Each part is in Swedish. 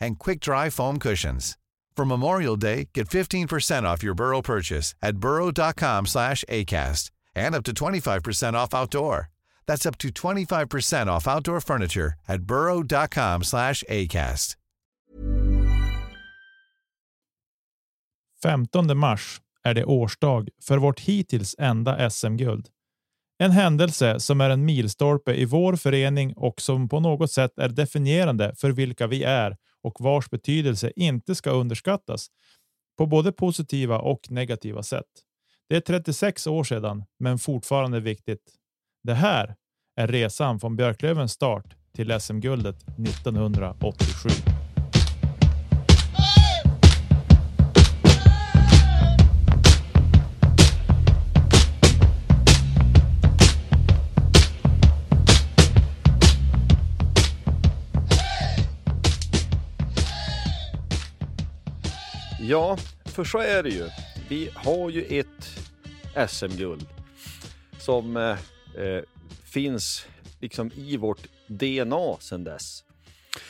and quick-dry foam cushions. For Memorial Day, get 15% off your Burrow purchase at burrow.com slash ACAST and up to 25% off outdoor. That's up to 25% off outdoor furniture at burrow.com slash ACAST. 15 mars är det årsdag för vårt hittills enda SM-guld. En händelse som är en milstolpe i vår förening och som på något sätt är definierande för vilka vi är och vars betydelse inte ska underskattas på både positiva och negativa sätt. Det är 36 år sedan, men fortfarande viktigt. Det här är resan från Björklövens start till SM-guldet 1987. Ja, för så är det ju. Vi har ju ett SM-guld som eh, eh, finns liksom i vårt DNA sedan dess.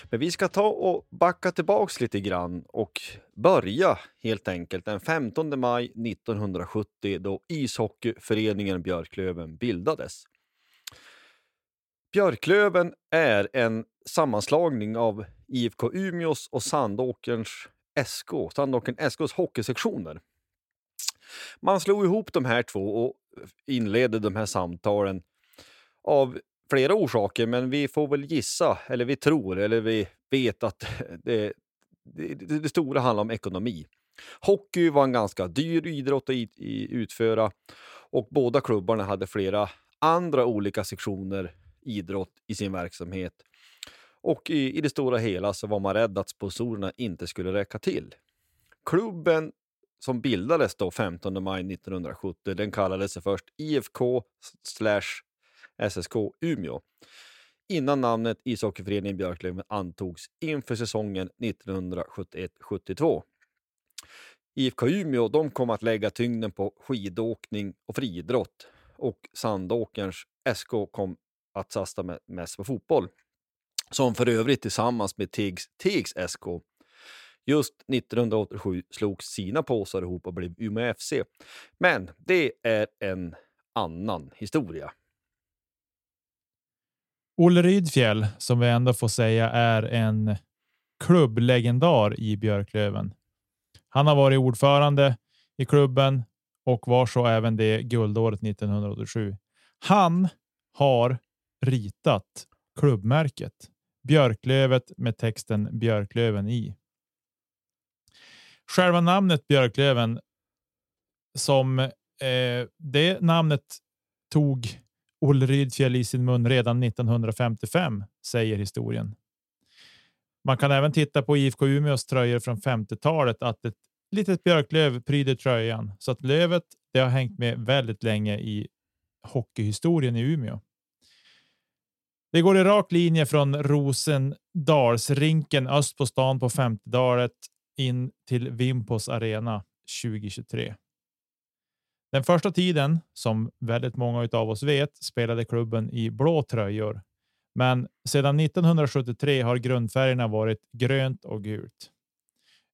Men vi ska ta och backa tillbaks lite grann och börja helt enkelt den 15 maj 1970 då ishockeyföreningen Björklöven bildades. Björklöven är en sammanslagning av IFK Umeås och Sandåkerns SK, Sandåkern SKs hockeysektioner. Man slog ihop de här två och inledde de här samtalen av flera orsaker, men vi får väl gissa, eller vi tror, eller vi vet att det, det, det stora handlar om ekonomi. Hockey var en ganska dyr idrott att i, i, utföra och båda klubbarna hade flera andra olika sektioner idrott i sin verksamhet. Och i, i det stora hela så var man rädd att sponsorerna inte skulle räcka till. Klubben som bildades då 15 maj 1970, den kallade sig först IFK slash SSK Umeå innan namnet Ishockeyföreningen Björklöven antogs inför säsongen 1971-72. IFK Umeå de kom att lägga tyngden på skidåkning och friidrott och Sandåkerns SK kom att satsa mest på fotboll. Som för övrigt tillsammans med Tiggs, Tiggs SK just 1987 slog sina påsar ihop och blev Umeå FC. Men det är en annan historia. Olle Rydfjäll, som vi ändå får säga är en klubblegendar i Björklöven. Han har varit ordförande i klubben och var så även det guldåret 1987. Han har ritat klubbmärket Björklövet med texten Björklöven i. Själva namnet Björklöven som eh, det namnet tog Olle Rydfjäll i sin mun redan 1955, säger historien. Man kan även titta på IFK Umeås tröjor från 50-talet att ett litet björklöv pryder tröjan så att lövet det har hängt med väldigt länge i hockeyhistorien i Umeå. Det går i rak linje från Rosendalsrinken öst på stan på 50-talet in till Vimpos arena 2023. Den första tiden, som väldigt många av oss vet, spelade klubben i blå tröjor. Men sedan 1973 har grundfärgerna varit grönt och gult.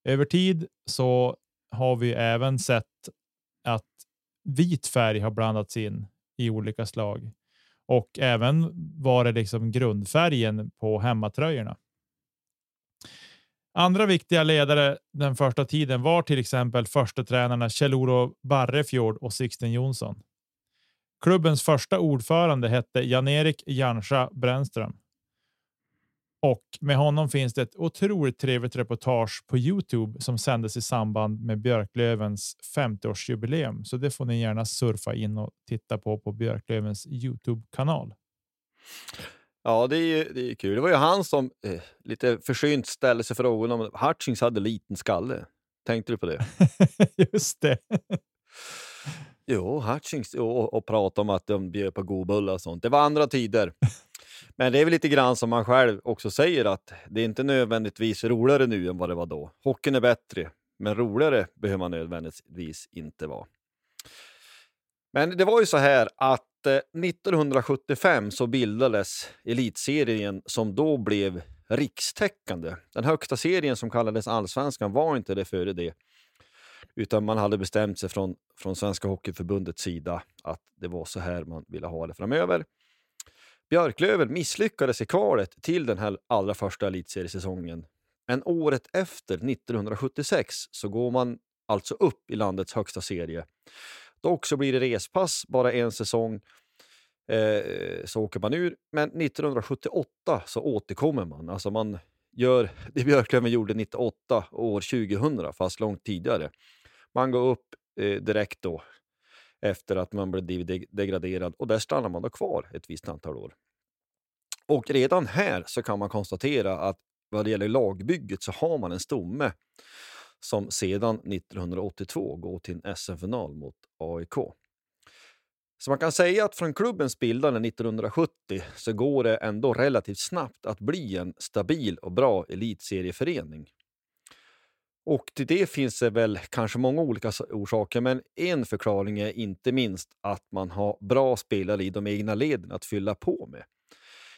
Över tid så har vi även sett att vit färg har blandats in i olika slag och även var det liksom grundfärgen på hemmatröjorna. Andra viktiga ledare den första tiden var till exempel första tränarna Kjell-Olof Barrefjord och Sixten Jonsson. Klubbens första ordförande hette Jan-Erik Janscha Brännström. Och med honom finns det ett otroligt trevligt reportage på Youtube som sändes i samband med Björklövens 50-årsjubileum. Så det får ni gärna surfa in och titta på på Björklövens Youtube-kanal. Ja, det är, ju, det är kul. Det var ju han som eh, lite försynt ställde sig frågan om Hutchings hade liten skalle. Tänkte du på det? Just det. jo, Hutchings och, och prata om att de bjöd på godbullar och sånt. Det var andra tider. Men det är väl lite grann som man själv också säger att det är inte nödvändigtvis roligare nu än vad det var då. Hockeyn är bättre, men roligare behöver man nödvändigtvis inte vara. Men det var ju så här att eh, 1975 så bildades elitserien som då blev rikstäckande. Den högsta serien som kallades allsvenskan var inte det före det. Utan man hade bestämt sig från, från Svenska Hockeyförbundets sida att det var så här man ville ha det framöver. Björklöven misslyckades i kvalet till den här allra första elitseriesäsongen. Men året efter, 1976, så går man alltså upp i landets högsta serie. Dock så blir det respass bara en säsong, eh, så åker man ur. Men 1978 så återkommer man. Alltså man gör det Björklöven gjorde 98 år 2000, fast långt tidigare. Man går upp eh, direkt då efter att man blev degraderad och där stannar man då kvar ett visst antal år. Och redan här så kan man konstatera att vad det gäller lagbygget så har man en stomme som sedan 1982 går till en SM-final mot AIK. Så man kan säga att från klubbens bildande 1970 så går det ändå relativt snabbt att bli en stabil och bra elitserieförening. Och till det finns det väl kanske många olika orsaker, men en förklaring är inte minst att man har bra spelare i de egna leden att fylla på med.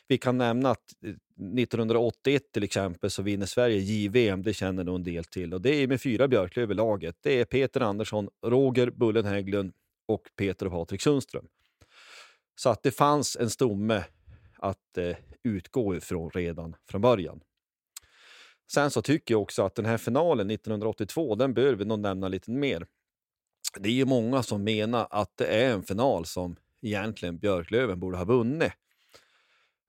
Vi kan nämna att eh, 1981 till exempel så vinner Sverige JVM, det känner nog en del till. Och det är med fyra Björklöv i laget. Det är Peter Andersson, Roger Bullen Hägglund och Peter och Patrik Sundström. Så att det fanns en stomme att eh, utgå ifrån redan från början. Sen så tycker jag också att den här finalen 1982, den bör vi nog nämna lite mer. Det är ju många som menar att det är en final som egentligen Björklöven borde ha vunnit.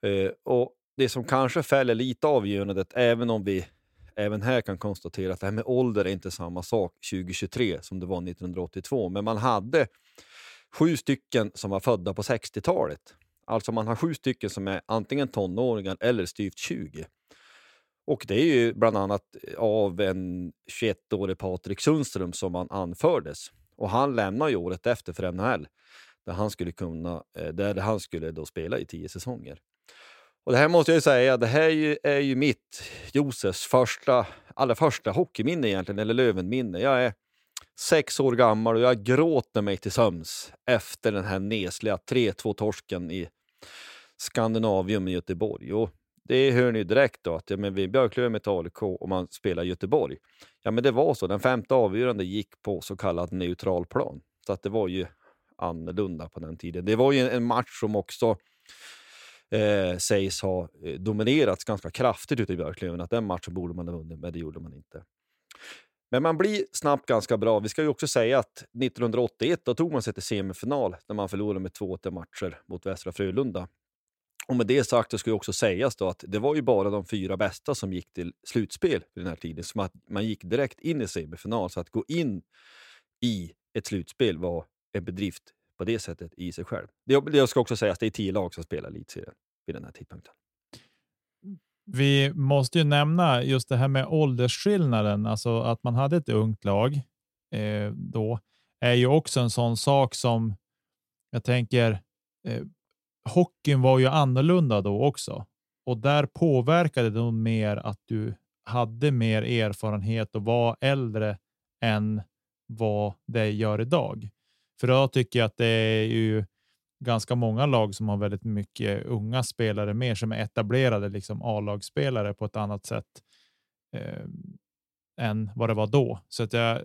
Eh, och Det som kanske fäller lite avgörandet, även om vi även här kan konstatera att det här med ålder är inte samma sak 2023 som det var 1982, men man hade sju stycken som var födda på 60-talet. Alltså man har sju stycken som är antingen tonåringar eller styvt 20. Och det är ju bland annat eh, av en 21-årig Patrik Sundström som han anfördes. Och han lämnar ju året efter för NHL där han skulle, kunna, eh, där han skulle då spela i tio säsonger. Och det här måste jag ju säga, det här är ju, är ju mitt, Josefs första, allra första hockeyminne egentligen, eller Lövenminne. Jag är sex år gammal och jag gråter mig till sömns efter den här nesliga 3-2 torsken i Skandinavium i Göteborg. Och det hör ni direkt då, att ja, men vi Björklöven med AIK och man spelar Göteborg. Ja, men det var så. Den femte avgörande gick på så kallad neutral plan. Så att det var ju annorlunda på den tiden. Det var ju en match som också eh, sägs ha eh, dominerats ganska kraftigt ute i Björklöven. Att den matchen borde man ha vunnit, men det gjorde man inte. Men man blir snabbt ganska bra. Vi ska ju också säga att 1981 då tog man sig till semifinal när man förlorade med 2-8 matcher mot Västra Frölunda. Och med det sagt så ska det också sägas då att det var ju bara de fyra bästa som gick till slutspel vid den här tiden. Så att man gick direkt in i semifinal. Så att gå in i ett slutspel var en bedrift på det sättet i sig själv. Det, det ska också sägas att det är tio lag som spelar elitserien vid den här tidpunkten. Vi måste ju nämna just det här med åldersskillnaden, alltså att man hade ett ungt lag eh, då är ju också en sån sak som jag tänker. Eh, hockeyn var ju annorlunda då också och där påverkade det nog mer att du hade mer erfarenhet och var äldre än vad det gör idag. För då tycker jag att det är ju ganska många lag som har väldigt mycket unga spelare mer som är etablerade liksom A-lagsspelare på ett annat sätt eh, än vad det var då. Så att jag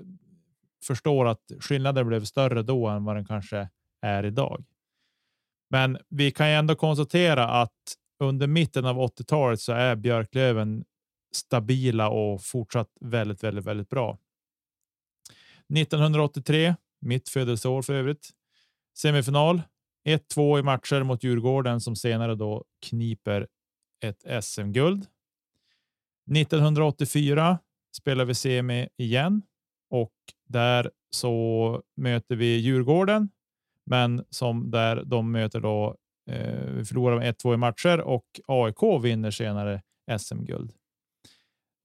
förstår att skillnaden blev större då än vad den kanske är idag. Men vi kan ju ändå konstatera att under mitten av 80-talet så är Björklöven stabila och fortsatt väldigt, väldigt, väldigt bra. 1983, mitt födelseår för övrigt, semifinal 1-2 i matcher mot Djurgården som senare då kniper ett SM-guld. 1984 spelar vi semi igen och där så möter vi Djurgården, men som där de möter då. Eh, förlorar med 1-2 i matcher och AIK vinner senare SM-guld.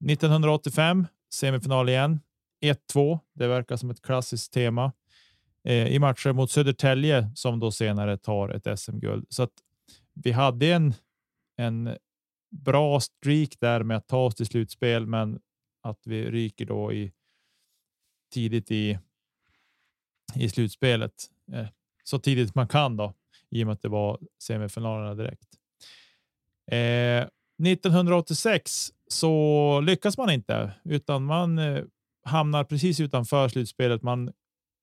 1985 semifinal igen. 1-2. Det verkar som ett klassiskt tema eh, i matcher mot Södertälje som då senare tar ett SM-guld. Så att vi hade en, en bra streak där med att ta oss till slutspel, men att vi ryker då i tidigt i, i slutspelet. Eh, så tidigt man kan då, i och med att det var semifinalerna direkt. Eh, 1986 så lyckas man inte, utan man eh, hamnar precis utanför slutspelet. Man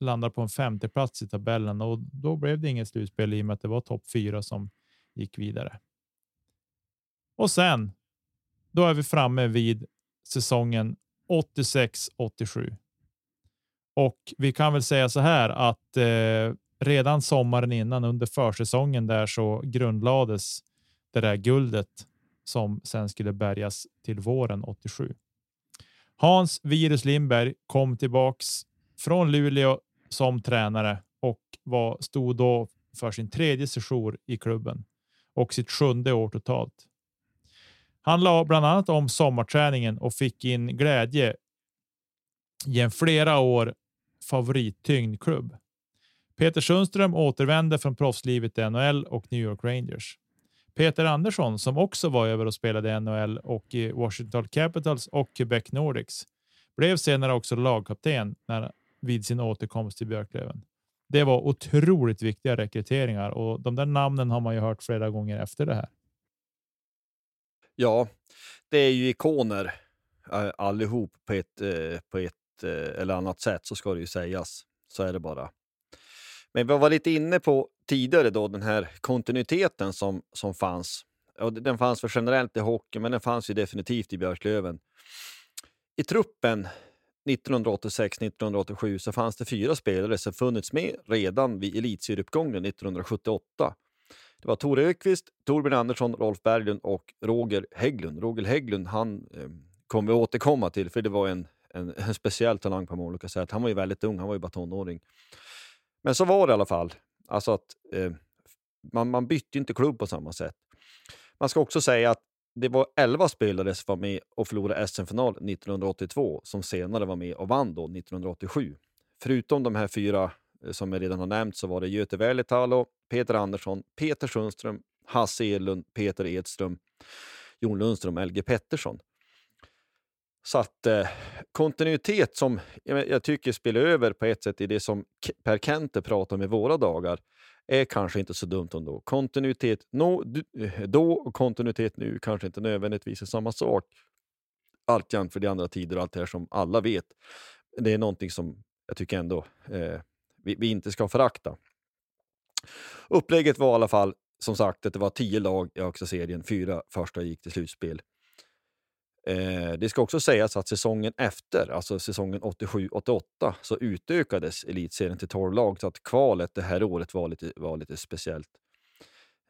landar på en femte plats i tabellen och då blev det inget slutspel i och med att det var topp fyra som gick vidare. Och sen, då är vi framme vid säsongen 86 87. Och vi kan väl säga så här att eh, redan sommaren innan under försäsongen där så grundlades det där guldet som sen skulle bärgas till våren 87. Hans Virus Lindberg kom tillbaks från Luleå som tränare och var, stod då för sin tredje session i klubben och sitt sjunde år totalt. Han la bland annat om sommarträningen och fick in glädje i en flera år favorittyngd klubb. Peter Sundström återvände från proffslivet i NHL och New York Rangers. Peter Andersson, som också var över och spelade i NHL och i Washington Capitals och Quebec Nordics, blev senare också lagkapten när, vid sin återkomst till Björklöven. Det var otroligt viktiga rekryteringar och de där namnen har man ju hört flera gånger efter det här. Ja, det är ju ikoner eh, allihop på ett, eh, på ett eh, eller annat sätt, så ska det ju sägas. Så är det bara. Men vi var lite inne på tidigare då den här kontinuiteten som, som fanns. Och den fanns för generellt i hockey, men den fanns ju definitivt i Björklöven. I truppen 1986-1987 så fanns det fyra spelare som funnits med redan vid elitserieuppgången 1978. Det var Tore Ökvist, Torbjörn Andersson, Rolf Berglund och Roger Hägglund. Roger Hägglund han eh, kommer vi återkomma till, för det var en, en, en speciell talang på många olika sätt. Han var ju väldigt ung, han var ju bara tonåring. Men så var det i alla fall. Alltså att eh, man, man bytte inte klubb på samma sätt. Man ska också säga att det var 11 spelare som var med och förlorade SM-final 1982 som senare var med och vann då 1987. Förutom de här fyra eh, som jag redan har nämnt så var det Göte Välitalo, Peter Andersson, Peter Sundström, Hasse Edlund, Peter Edström, Jon Lundström och LG Pettersson. Så att eh, kontinuitet som jag, tycker spelar över på ett sätt i det som Per Kente pratar om i våra dagar är kanske inte så dumt ändå. Kontinuitet no, eh, då och kontinuitet nu kanske inte nödvändigtvis är samma sak. Alltjämt för de andra tider och allt det här som alla vet. Det är någonting som jag tycker ändå eh, vi, vi, inte ska förakta. Upplägget var i alla fall som sagt att det var tio lag i högsta serien. Fyra första gick till slutspel. Eh, det ska också sägas att säsongen efter, alltså säsongen 87-88, så utökades elitserien till 12 lag så att kvalet det här året var lite, var lite speciellt.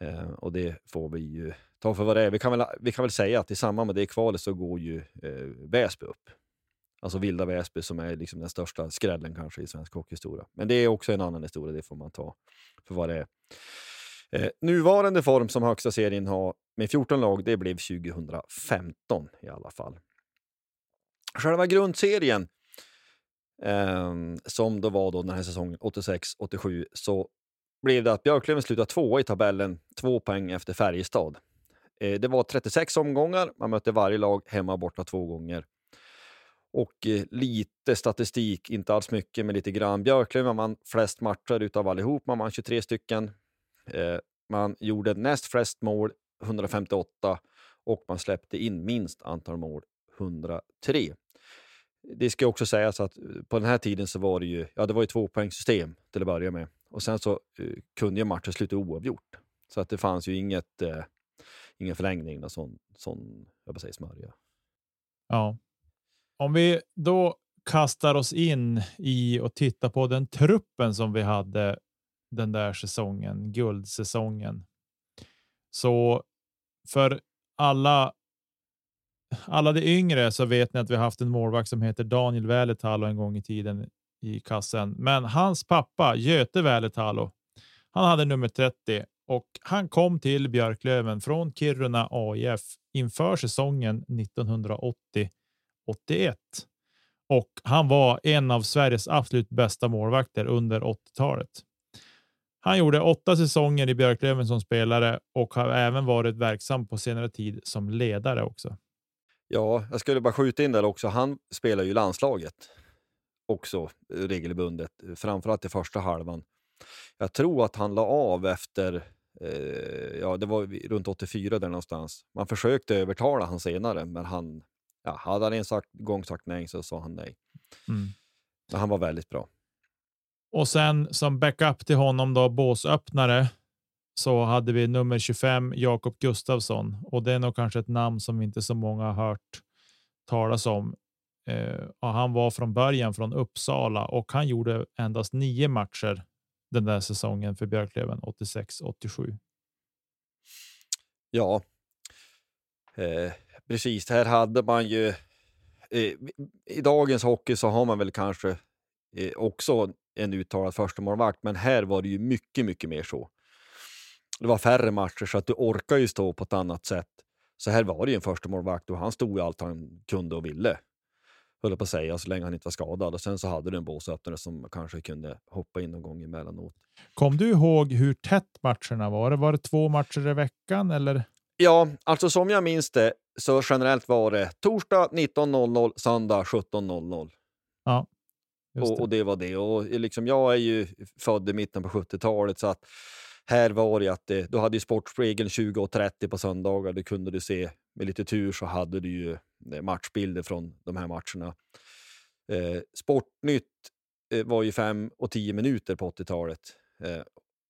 Eh, och det får vi ju ta för vad det är. Vi kan väl, vi kan väl säga att i samband med det kvalet så går ju eh, Väsby upp. Alltså Vilda Väsby som är liksom den största skrällen kanske i svensk hockeyhistoria. Men det är också en annan historia, det får man ta för vad det är. Eh, nuvarande form som högsta serien har med 14 lag, det blev 2015 i alla fall. Själva grundserien, eh, som då var då den här säsongen 86-87, så blev det att Björklöven slutade tvåa i tabellen, två poäng efter Färjestad. Eh, det var 36 omgångar, man mötte varje lag hemma och borta två gånger. Och eh, lite statistik, inte alls mycket, men lite grann. Björklöven vann flest matcher utav allihop, man vann 23 stycken. Eh, man gjorde näst flest mål, 158, och man släppte in minst antal mål, 103. Det ska också sägas att eh, på den här tiden så var det ju, ja, det var ju tvåpoängssystem till att börja med. Och sen så eh, kunde ju matchen sluta oavgjort. Så att det fanns ju inget, eh, ingen förlängning, någon sån, sån jag säga, smörja. Ja. Om vi då kastar oss in i och tittar på den truppen som vi hade den där säsongen, guldsäsongen. Så för alla alla de yngre så vet ni att vi haft en målvakt som heter Daniel Väletalo en gång i tiden i kassen. Men hans pappa Göte Väletalo, han hade nummer 30 och han kom till Björklöven från Kiruna AIF inför säsongen 1980 81 och han var en av Sveriges absolut bästa målvakter under 80-talet. Han gjorde åtta säsonger i Björklöven som spelare och har även varit verksam på senare tid som ledare också. Ja, jag skulle bara skjuta in där också. Han spelar ju landslaget också regelbundet, framförallt i första halvan. Jag tror att han la av efter, eh, ja det var runt 84 där någonstans. Man försökte övertala han senare, men han, ja, hade han en sagt, gång sagt nej så sa han nej. Mm. Men han var väldigt bra. Och sen som backup till honom då båsöppnare så hade vi nummer 25 Jakob Gustafsson och det är nog kanske ett namn som inte så många har hört talas om. Eh, han var från början från Uppsala och han gjorde endast nio matcher den där säsongen för Björklöven 86 87. Ja, eh, precis. Här hade man ju eh, i dagens hockey så har man väl kanske eh, också en uttalad första målvakt, men här var det ju mycket, mycket mer så det var färre matcher så att du orkar ju stå på ett annat sätt. Så här var det ju en första målvakt och han stod ju allt han kunde och ville. Höll på att säga, så länge han inte var skadad. Och sen så hade du en båsöppnare som kanske kunde hoppa in någon gång emellanåt. Kom du ihåg hur tätt matcherna var? Var det två matcher i veckan eller? Ja, alltså som jag minns det så generellt var det torsdag 19.00, söndag 17.00. Ja. Och, och, det var det. Och liksom, jag är ju född i mitten på 70-talet så att här var det att det, då hade ju Sportspegeln 20.30 på söndagar. Det kunde du se. Med lite tur så hade du ju eh, matchbilder från de här matcherna. Eh, Sportnytt eh, var ju 5 och 10 minuter på 80-talet. Eh,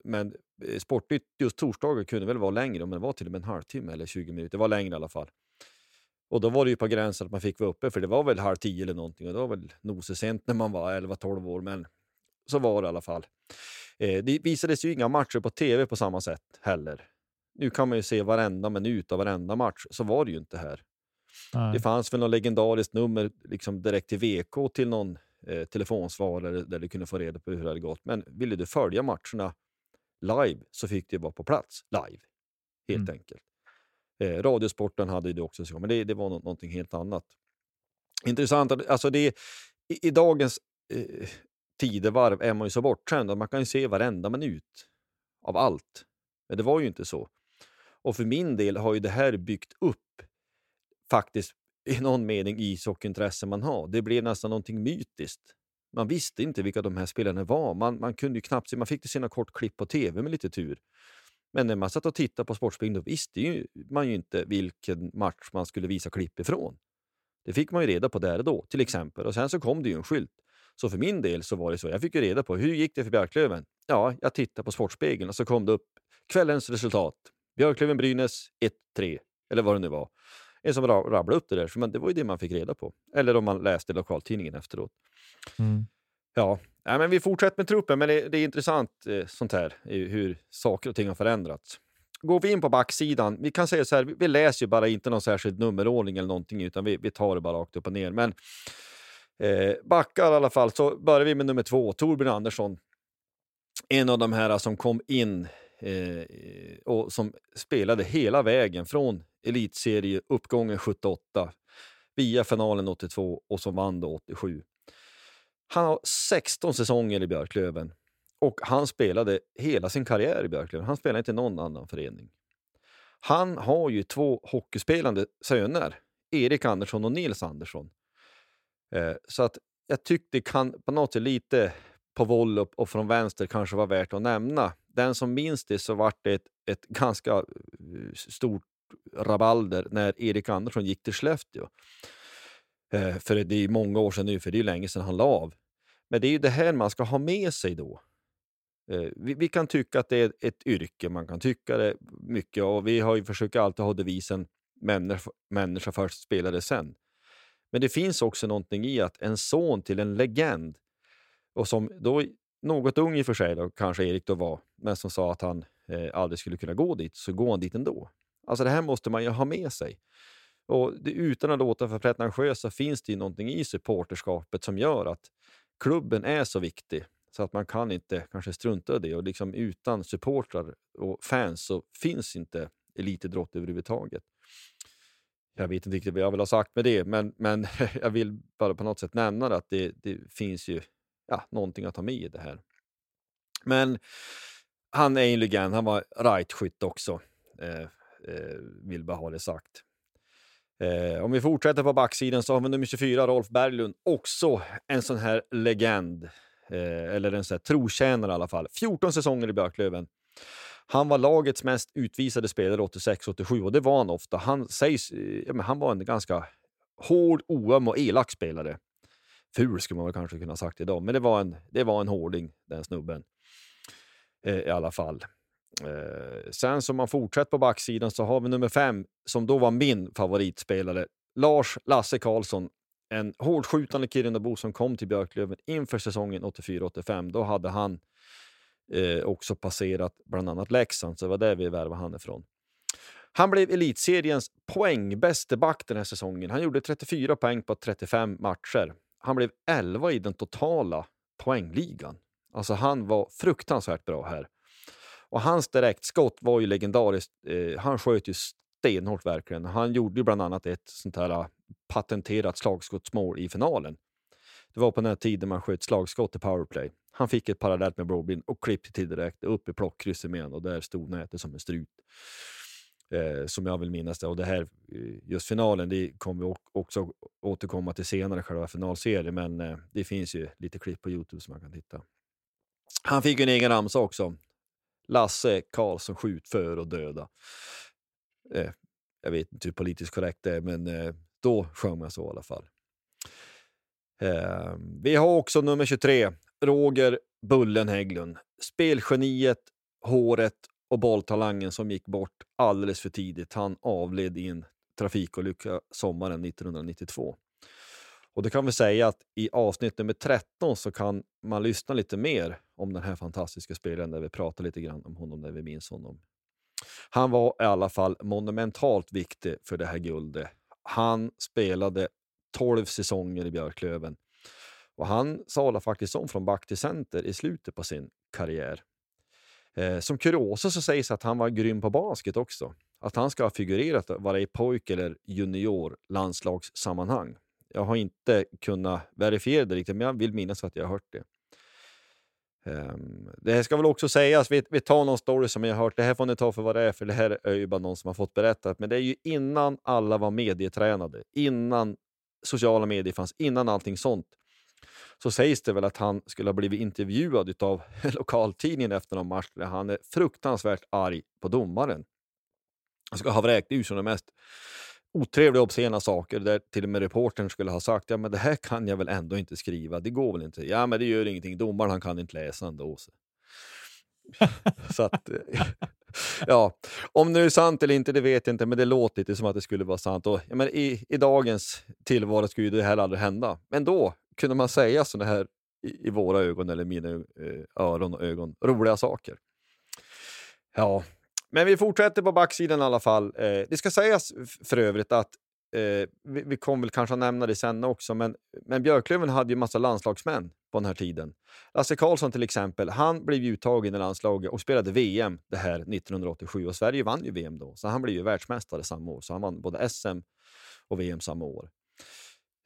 men eh, Sportnytt just torsdagar kunde väl vara längre, men det var till och med en halvtimme eller 20 minuter. Det var längre i alla fall. Och då var det ju på gränsen att man fick vara uppe, för det var väl halv tio eller någonting. Och det var väl nosesent när man var 11-12 år, men så var det i alla fall. Eh, det visades ju inga matcher på tv på samma sätt heller. Nu kan man ju se varenda minut av varenda match. Så var det ju inte här. Nej. Det fanns väl något legendariskt nummer liksom direkt till VK till någon eh, telefonsvarare där du kunde få reda på hur det hade gått. Men ville du följa matcherna live så fick du vara på plats live. Helt mm. enkelt. Eh, Radiosporten hade det också, men det, det var no någonting helt annat. Intressant, alltså det, i, i dagens eh, tidevarv är man ju så bortskämd att man kan ju se varenda minut av allt. Men det var ju inte så. Och för min del har ju det här byggt upp faktiskt i någon mening ishockeyintresse man har. Det blev nästan någonting mytiskt. Man visste inte vilka de här spelarna var. Man, man kunde ju knappt se, man fick sina kort klipp på tv med lite tur. Men när man satt och tittade på Sportspegeln då visste ju man ju inte vilken match man skulle visa klipp ifrån. Det fick man ju reda på där och då, till exempel. Och sen så kom det ju en skylt. Så för min del så var det så. Jag fick ju reda på hur gick det för Björklöven. Ja, jag tittade på Sportspegeln och så kom det upp kvällens resultat. Björklöven-Brynäs 1-3, eller vad det nu var. En som rabblade upp det där, men det var ju det man fick reda på. Eller om man läste lokaltidningen efteråt. Mm. Ja, ja, men vi fortsätter med truppen, men det, det är intressant eh, sånt här, hur saker och ting har förändrats. Går vi in på backsidan, vi kan säga så här, vi, vi läser ju bara inte någon särskild nummerordning eller någonting, utan vi, vi tar det bara rakt upp och ner. Men Eh, backar i alla fall, så börjar vi med nummer två, Torbjörn Andersson. En av de här som kom in eh, och som spelade hela vägen från elitserieuppgången 78 via finalen 82 och som vann då 87. Han har 16 säsonger i Björklöven och han spelade hela sin karriär i Björklöven. Han spelade inte i någon annan förening. Han har ju två hockeyspelande söner, Erik Andersson och Nils Andersson. Eh, så att jag tyckte det kan på något sätt lite på volley och från vänster kanske var värt att nämna. den som minns det så var det ett, ett ganska eh, stort rabalder när Erik Andersson gick till Skellefteå. Eh, för det är många år sedan nu, för det är länge sedan han la av. Men det är ju det här man ska ha med sig då. Eh, vi, vi, kan tycka att det är ett yrke, man kan tycka det mycket och vi har ju försökt alltid ha devisen människa, människa först, spelare sen. Men det finns också någonting i att en son till en legend, och som då något ung i och för sig, då, kanske Erik då var, men som sa att han eh, aldrig skulle kunna gå dit, så går han dit ändå. Alltså det här måste man ju ha med sig. Och det, utan att låta för pretentiös så finns det ju någonting i supporterskapet som gör att klubben är så viktig så att man kan inte kanske strunta i det. Och liksom utan supportrar och fans så finns inte elitidrott överhuvudtaget. Jag vet inte riktigt vad jag vill ha sagt med det, men, men jag vill bara på något sätt nämna det, att det, det finns ju ja, någonting att ta med i det här. Men han är en legend, han var rightskytt också. Eh, eh, vill bara ha det sagt. Eh, om vi fortsätter på backsidan så har vi nummer 24, Rolf Berglund. Också en sån här legend. Eh, eller en sån här trotjänare i alla fall. 14 säsonger i Björklöven. Han var lagets mest utvisade spelare 86-87 och det var han ofta. Han sägs, eh, ja, men han var en ganska hård, oöm och elak spelare. Ful skulle man väl kanske kunna ha sagt idag, men det var en, det var en hårding den snubben. Eh, I alla fall. Eh, sen som man fortsätter på backsidan så har vi nummer fem, som då var min favoritspelare. Lars Lasse Karlsson. En hårdskjutande Kirunabo som kom till Björklöven inför säsongen 84-85. Då hade han eh, också passerat bland annat Leksand, så det var där vi värvade han ifrån. Han blev elitseriens poängbäste back den här säsongen. Han gjorde 34 poäng på 35 matcher. Han blev 11 i den totala poängligan. Alltså han var fruktansvärt bra här. Och hans direktskott var ju legendariskt. Eh, han sköt ju stenhårt verkligen. Han gjorde ju bland annat ett sånt här äh, patenterat slagskottsmål i finalen. Det var på den här tiden man sköt slagskott i powerplay. Han fick ett parallellt med Brobin och klippte till direkt upp i plockkrysset med och där stod nätet som en strut. Eh, som jag vill minnas det. Och det här, eh, just finalen, det kommer vi också återkomma till senare, själva finalserien, men eh, det finns ju lite klipp på Youtube som man kan titta. Han fick en egen ramsa också. Lasse Karlsson skjut för och döda. Eh, jag vet inte hur politiskt korrekt det är, men eh, då sjöng man så i alla fall. Eh, vi har också nummer 23, Roger Bullen Hägglund. Spelgeniet, håret och bolltalangen som gick bort alldeles för tidigt. Han avled i en trafikolycka sommaren 1992. Och det kan vi säga att i avsnitt nummer 13 så kan man lyssna lite mer om den här fantastiska spelaren där vi pratar lite grann om honom när vi minns honom. Han var i alla fall monumentalt viktig för det här guldet. Han spelade 12 säsonger i Björklöven och han sadlade faktiskt om från back till center i slutet på sin karriär. Eh, som kuriosa så sägs att han var grym på basket också. Att han ska ha figurerat vare i pojk eller junior landslagssammanhang. Jag har inte kunnat verifiera det riktigt, men jag vill minnas att jag har hört det. Um, det här ska väl också sägas, vi, vi tar någon story som jag har hört, det här får ni ta för vad det är, för det här är ju bara någon som har fått berättat, men det är ju innan alla var medietränade, innan sociala medier fanns, innan allting sånt, så sägs det väl att han skulle ha blivit intervjuad av lokaltidningen efter någon match där han är fruktansvärt arg på domaren. Han ska ha vräkt ur sig det mest otrevliga och obscena saker där till och med reportern skulle ha sagt ja men det här kan jag väl ändå inte skriva, det går väl inte. Ja men det gör ingenting, domaren han kan inte läsa ändå. Så, så att, ja, om det är sant eller inte det vet jag inte, men det låter lite som att det skulle vara sant. Och, ja, men i, I dagens tillvaro skulle det här aldrig hända. Men då kunde man säga sådana här i, i, våra ögon, eller mina eh, öron och ögon, roliga saker. Ja, men vi fortsätter på backsidan i alla fall. Eh, det ska sägas för övrigt att eh, vi, vi kommer väl kanske nämna det sen också, men, men Björklöven hade ju massa landslagsmän på den här tiden. Lasse Karlsson till exempel, han blev uttagen i landslaget och spelade VM det här 1987 och Sverige vann ju VM då, så han blev ju världsmästare samma år. Så han vann både SM och VM samma år.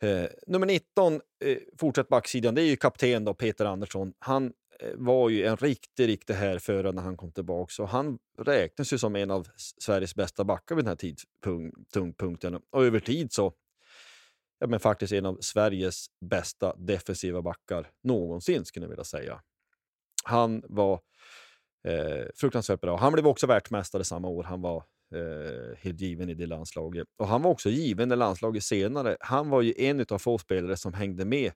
Eh, nummer 19, eh, fortsatt backsidan, det är ju kapten då, Peter Andersson. Han var ju en riktig, riktig härförare när han kom tillbaka. Så han räknas ju som en av Sveriges bästa backar vid den här tidpunkten. Och över tid så ja, men faktiskt en av Sveriges bästa defensiva backar någonsin, skulle jag vilja säga. Han var Eh, fruktansvärt bra. Han blev också världsmästare samma år. Han var eh, helt given i det landslaget. Och han var också given i landslaget senare. Han var ju en av få spelare som hängde med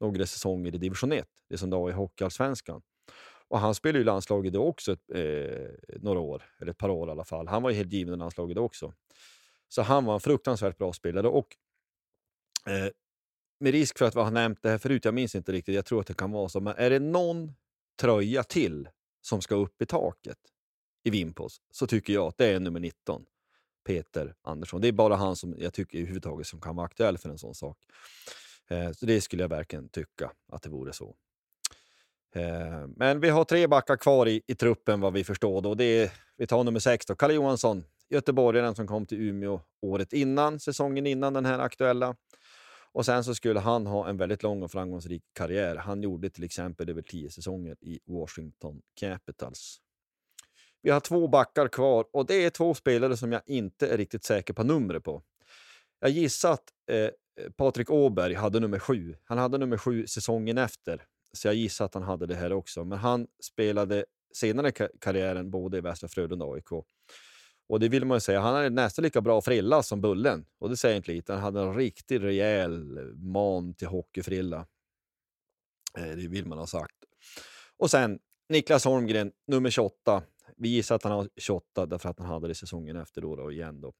några säsonger i division 1, det som då är Hockeyallsvenskan. Och han spelade ju landslaget då också eh, några år, eller ett par år i alla fall. Han var ju helt given i landslaget då också. Så han var en fruktansvärt bra spelare. Och eh, med risk för att vi har nämnt det här förut, jag minns inte riktigt, jag tror att det kan vara så, men är det någon tröja till som ska upp i taket i Vimpos så tycker jag att det är nummer 19, Peter Andersson. Det är bara han som jag tycker överhuvudtaget som kan vara aktuell för en sån sak. Eh, så det skulle jag verkligen tycka att det vore så. Eh, men vi har tre backar kvar i, i truppen vad vi förstår. Då. Det är, vi tar nummer sex, då, Kalle Johansson, göteborgaren som kom till Umeå året innan, säsongen innan den här aktuella. Och sen så skulle han ha en väldigt lång och framgångsrik karriär. Han gjorde till exempel över tio säsonger i Washington Capitals. Vi har två backar kvar och det är två spelare som jag inte är riktigt säker på numret på. Jag gissar att eh, Patrik Åberg hade nummer sju. Han hade nummer sju säsongen efter, så jag gissar att han hade det här också. Men han spelade senare i karriären både i Västra Frölunda och AIK. Och det vill man ju säga, han hade nästan lika bra frilla som Bullen. Och det säger inte lite. Han hade en riktigt rejäl man till hockeyfrilla. Eh, det vill man ha sagt. Och sen Niklas Holmgren, nummer 28. Vi gissar att han har 28 därför att han hade det säsongen efter då, då igen. Då.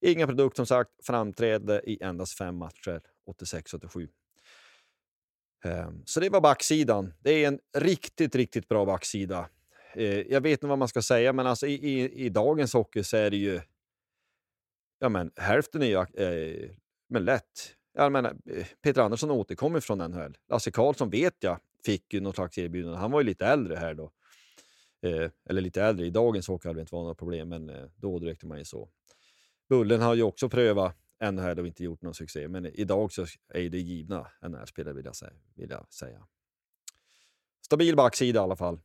Inga produkt som sagt, framträdde i endast fem matcher, 86-87. Ehm, så det var backsidan. Det är en riktigt, riktigt bra backsida. Eh, jag vet inte vad man ska säga, men alltså i, i, i dagens hockey så är det ju... Ja, men hälften är ju eh, men lätt. Jag menar, eh, Peter Andersson återkommer från NHL. Lasse Karlsson vet jag fick ju något slags erbjudande. Han var ju lite äldre här då. Eh, eller lite äldre. I dagens hockey hade det inte varit några problem, men eh, då räckte man ju så. Bullen har ju också prövat NHL och inte gjort någon succé, men idag så är det givna NHL-spelare vill, jag säga, vill jag säga. Stabil backsida i alla fall.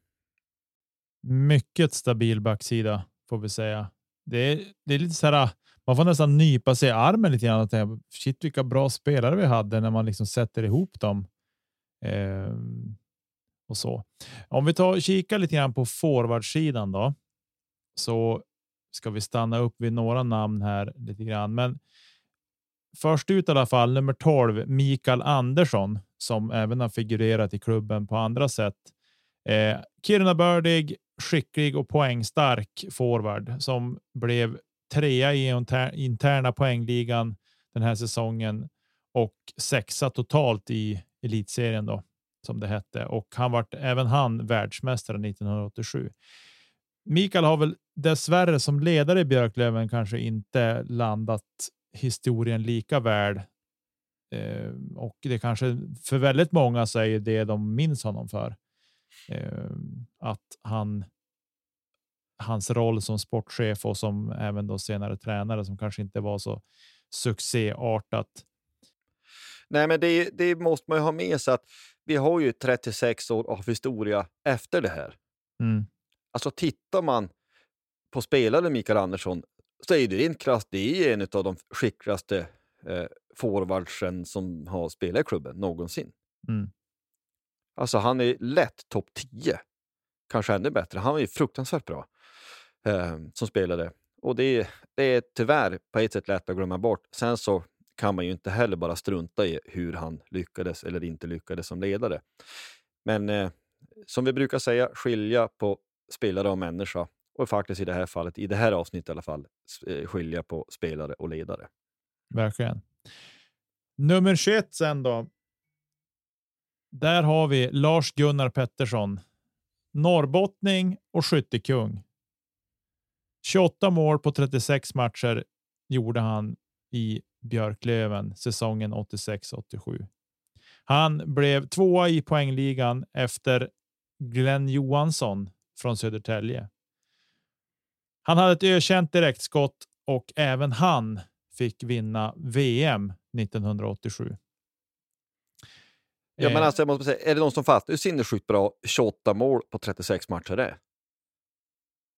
Mycket stabil backsida får vi säga. Det är, det är lite så här. Man får nästan nypa sig i armen lite grann. Och tänka, shit, vilka bra spelare vi hade när man liksom sätter ihop dem. Eh, och så. Om vi tar kika lite grann på forwardsidan då, så ska vi stanna upp vid några namn här lite grann. Men först ut i alla fall nummer 12, Mikael Andersson, som även har figurerat i klubben på andra sätt. Eh, Kiruna bördig, skicklig och poängstark forward som blev trea i interna poängligan den här säsongen och sexa totalt i elitserien då som det hette och han vart även han världsmästare 1987. Mikael har väl dessvärre som ledare i Björklöven kanske inte landat historien lika väl. Eh, och det kanske för väldigt många säger är det de minns honom för. Eh, att han hans roll som sportchef och som även då senare tränare som kanske inte var så succéartat. Nej, men det, det måste man ju ha med sig att vi har ju 36 år av historia efter det här. Mm. Alltså tittar man på spelaren Mikael Andersson så är det rent krasst, det är en av de skickligaste eh, forwardsen som har spelat i klubben någonsin. Mm. Alltså han är lätt topp 10. Kanske ännu bättre. Han är ju fruktansvärt bra eh, som spelare. Och det, det är tyvärr på ett sätt lätt att glömma bort. Sen så kan man ju inte heller bara strunta i hur han lyckades eller inte lyckades som ledare. Men eh, som vi brukar säga, skilja på spelare och människa. Och faktiskt i det här fallet, i det här avsnittet i alla fall, eh, skilja på spelare och ledare. Verkligen. Nummer 21 sen då. Där har vi Lars Gunnar Pettersson. Norrbottning och skyttekung. 28 mål på 36 matcher gjorde han i Björklöven säsongen 86-87. Han blev tvåa i poängligan efter Glenn Johansson från Södertälje. Han hade ett ökänt direktskott och även han fick vinna VM 1987. Ja, men eh. alltså, jag måste säga, är det någon som fattar hur sinnessjukt bra 28 mål på 36 matcher är?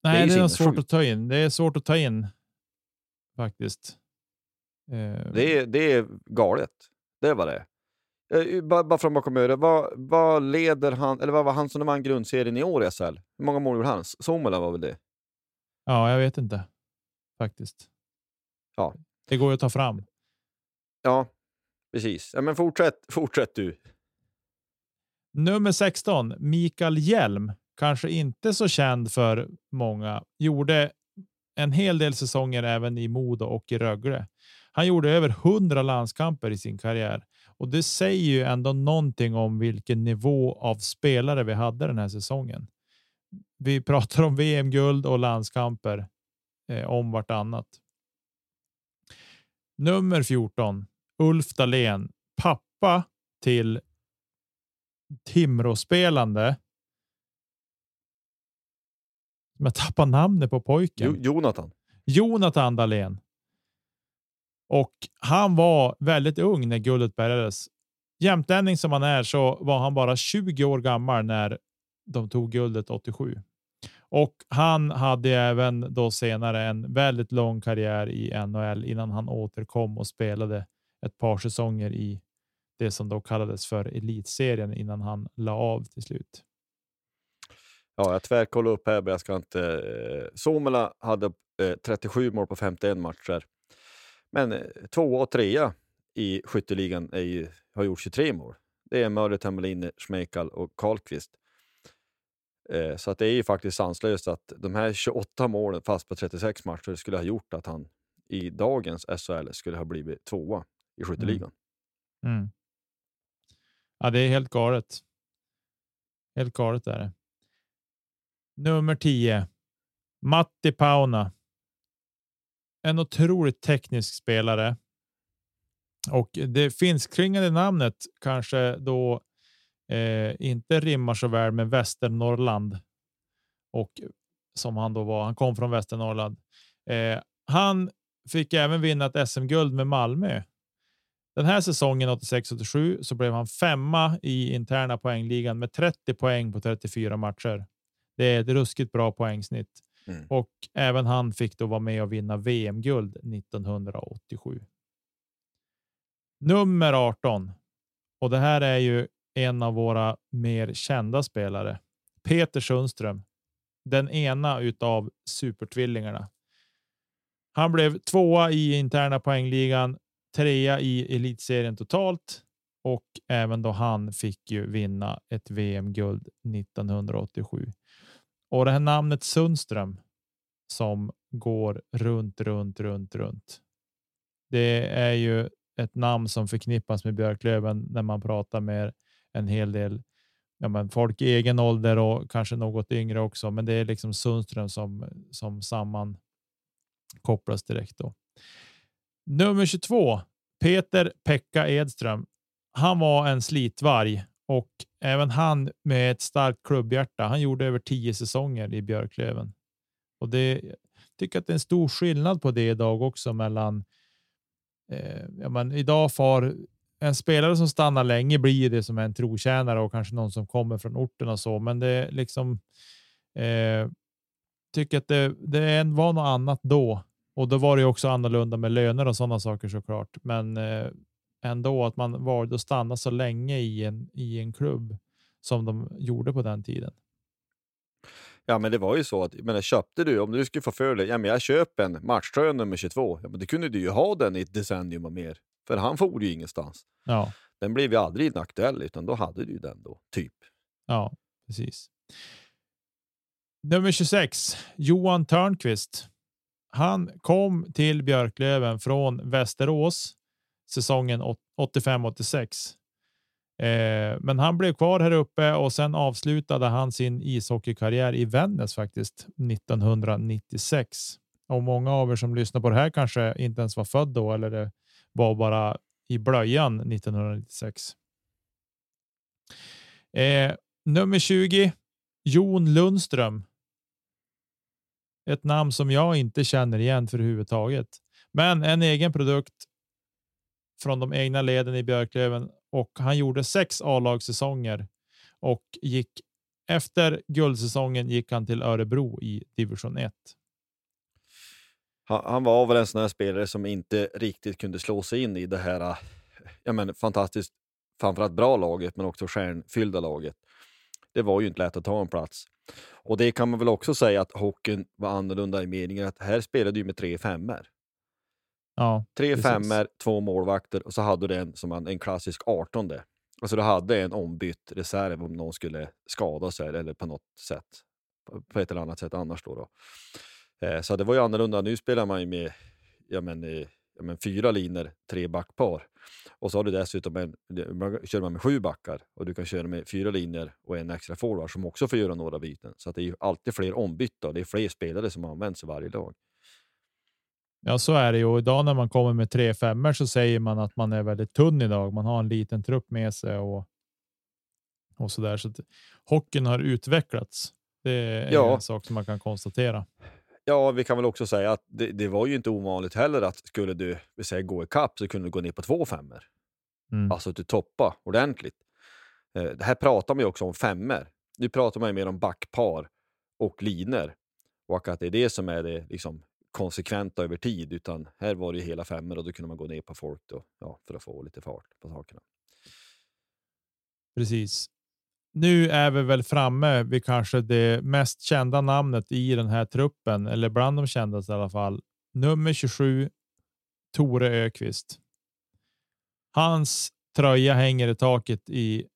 Nej, det är, det är svårt att ta in. Det är svårt att ta in faktiskt. Eh, det är, det är galet. Det vad det. Eh, bara, bara från bakom örat, vad, vad leder han, eller vad var han som vann grundserien i år i SHL? Hur många mål gjorde han? Somela var väl det? Ja, jag vet inte faktiskt. Ja. Det går ju att ta fram. Ja, precis. Ja, men fortsätt, fortsätt du. Nummer 16, Mikael Hjelm, kanske inte så känd för många, gjorde en hel del säsonger även i Modo och i Rögle. Han gjorde över 100 landskamper i sin karriär och det säger ju ändå någonting om vilken nivå av spelare vi hade den här säsongen. Vi pratar om VM-guld och landskamper eh, om vartannat. Nummer 14, Ulf Dahlén, pappa till Timrå-spelande. Jag tappar namnet på pojken. Jo, Jonathan. Jonathan Dahlén. Och han var väldigt ung när guldet bärgades. Jämtlänning som han är så var han bara 20 år gammal när de tog guldet 87. Och han hade även då senare en väldigt lång karriär i NHL innan han återkom och spelade ett par säsonger i det som då kallades för elitserien innan han la av till slut. Ja, jag tvärkollar upp här, men jag ska inte... Eh, Somela hade eh, 37 mål på 51 matcher. Men eh, två tvåa och trea i skytteligan är ju, har gjort 23 mål. Det är Mörre, Temmelin, Schmeichel och Karlqvist. Eh, så att det är ju faktiskt sanslöst att de här 28 målen fast på 36 matcher skulle ha gjort att han i dagens SHL skulle ha blivit tvåa i skytteligan. Mm. mm. Ja, det är helt galet. Helt galet är det. Nummer 10. Matti Pauna. En otroligt teknisk spelare. Och det finskklingande namnet kanske då eh, inte rimmar så väl med Västernorrland. Och som han då var. Han kom från Västernorrland. Eh, han fick även vinna ett SM-guld med Malmö. Den här säsongen 86-87 så blev han femma i interna poängligan med 30 poäng på 34 matcher. Det är ett ruskigt bra poängsnitt Mm. och även han fick då vara med och vinna VM-guld 1987. Nummer 18. Och det här är ju en av våra mer kända spelare. Peter Sundström. Den ena utav supertvillingarna. Han blev tvåa i interna poängligan, trea i elitserien totalt och även då han fick ju vinna ett VM-guld 1987. Och det här namnet Sundström som går runt, runt, runt, runt. Det är ju ett namn som förknippas med Björklöven när man pratar med en hel del ja, men folk i egen ålder och kanske något yngre också. Men det är liksom Sundström som som sammankopplas direkt då. Nummer 22. Peter Pekka Edström. Han var en slitvarg och även han med ett starkt klubbhjärta. Han gjorde över tio säsonger i Björklöven och det jag tycker att det är en stor skillnad på det idag också mellan. Eh, ja, men idag far en spelare som stannar länge blir det som en trotjänare och kanske någon som kommer från orten och så, men det är liksom. Eh, tycker att det, det var något annat då och då var det också annorlunda med löner och sådana saker såklart. Men eh, ändå att man valde att stanna så länge i en i en klubb som de gjorde på den tiden. Ja, men det var ju så att, menar, köpte du, om du skulle få för dig, ja men jag köper en matchtröja nummer 22, ja men det kunde du ju ha den i ett decennium och mer. För han for ju ingenstans. Ja, Den blev ju aldrig aktuell, utan då hade du ju den då, typ. ja, precis. Nummer 26, Johan Törnqvist. Han kom till Björklöven från Västerås säsongen 85-86. Eh, men han blev kvar här uppe och sen avslutade han sin ishockeykarriär i Vännäs faktiskt 1996. Och många av er som lyssnar på det här kanske inte ens var född då eller det var bara i blöjan 1996. Eh, nummer 20. Jon Lundström. Ett namn som jag inte känner igen för huvudtaget, men en egen produkt från de egna leden i Björklöven och han gjorde sex A-lagssäsonger och gick efter guldsäsongen gick han till Örebro i division 1. Han, var väl en sån här spelare som inte riktigt kunde slå sig in i det här äh, ja, men, fantastiskt framförallt bra laget, men också stjärnfyllda laget. Det var ju inte lätt att ta en plats. Och det kan man väl också säga att hockeyn var annorlunda i meningen att här spelade du med tre femmor. Ja, Tre precis. femmor, två målvakter och så hade du en som en, en klassisk artonde. Alltså du hade en ombytt reserv om någon skulle skada sig eller på något sätt. På- ett eller annat sätt annars då. då. Eh, så det var ju annorlunda. Nu spelar man ju med ja, men, eh, ja, men fyra linor, tre backpar. Och så har du dessutom en, man kör man med sju backar och du kan köra med fyra linjer och en extra forward som också får göra några byten. Så det är alltid fler ombytta och det är fler spelare som används i varje lag. Ja, så är det ju. Idag när man kommer med tre femmor så säger man att man är väldigt tunn idag. Man har en liten trupp med sig och. Och så där så att hockeyn har utvecklats. Det är Ja. en sak som man kan konstatera. Ja, vi kan väl också säga att det, det var ju inte ovanligt heller att skulle du säger, gå i kapp så kunde du gå ner på två femmor. Mm. Alltså att du toppa ordentligt. Eh, Det här pratar man ju också om femmor. Nu pratar man ju mer om backpar och linor. Och att det är det som är det liksom, konsekventa över tid. Utan här var det ju hela femmor och då kunde man gå ner på folk då, ja, för att få lite fart på sakerna. Precis. Nu är vi väl framme vid kanske det mest kända namnet i den här truppen, eller bland de kändaste i alla fall. Nummer 27, Tore Ökvist. Hans tröja hänger i taket i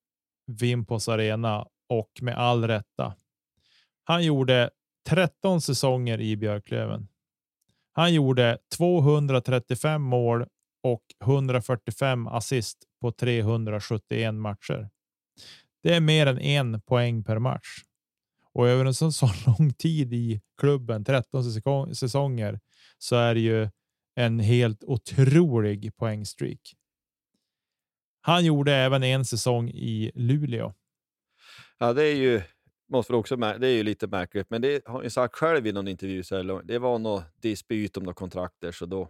Vimpos arena och med all rätta. Han gjorde 13 säsonger i Björklöven. Han gjorde 235 mål och 145 assist på 371 matcher. Det är mer än en poäng per match. Och över en så, lång tid i klubben, 13 säsonger, så är det ju en helt otrolig poängstreak. Han gjorde även en säsong i Luleå. Ja, det är ju, måste väl också, det är ju lite märkligt, men det har han ju sagt själv i någon intervju, så här, det var något dispyt om några kontrakter, så då,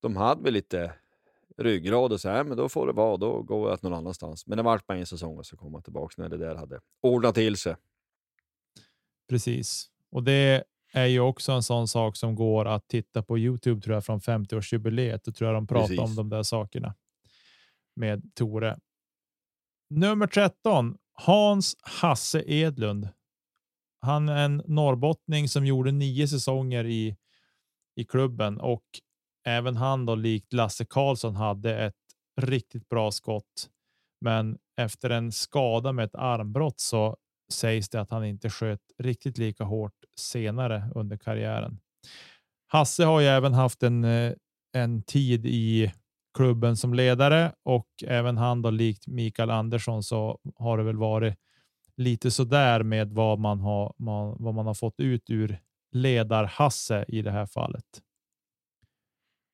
de hade väl lite ryggrad och så här, men då får det vara, då går jag någon annanstans. Men det vart bara en säsong och så kom han tillbaka när det där hade ordnat till sig. Precis. Och det är ju också en sån sak som går att titta på Youtube tror jag från 50-årsjubileet. Då tror jag de pratar Precis. om de där sakerna med Tore. Nummer 13. Hans Hasse Edlund. Han är en norrbottning som gjorde nio säsonger i, i klubben och även han då likt Lasse Karlsson hade ett riktigt bra skott. Men efter en skada med ett armbrott så sägs det att han inte sköt riktigt lika hårt senare under karriären. Hasse har ju även haft en, eh, en tid i klubben som ledare och även han då likt Mikael Andersson så har det väl varit lite så där med vad man har, man, vad man har fått ut ur ledar-Hasse i det här fallet.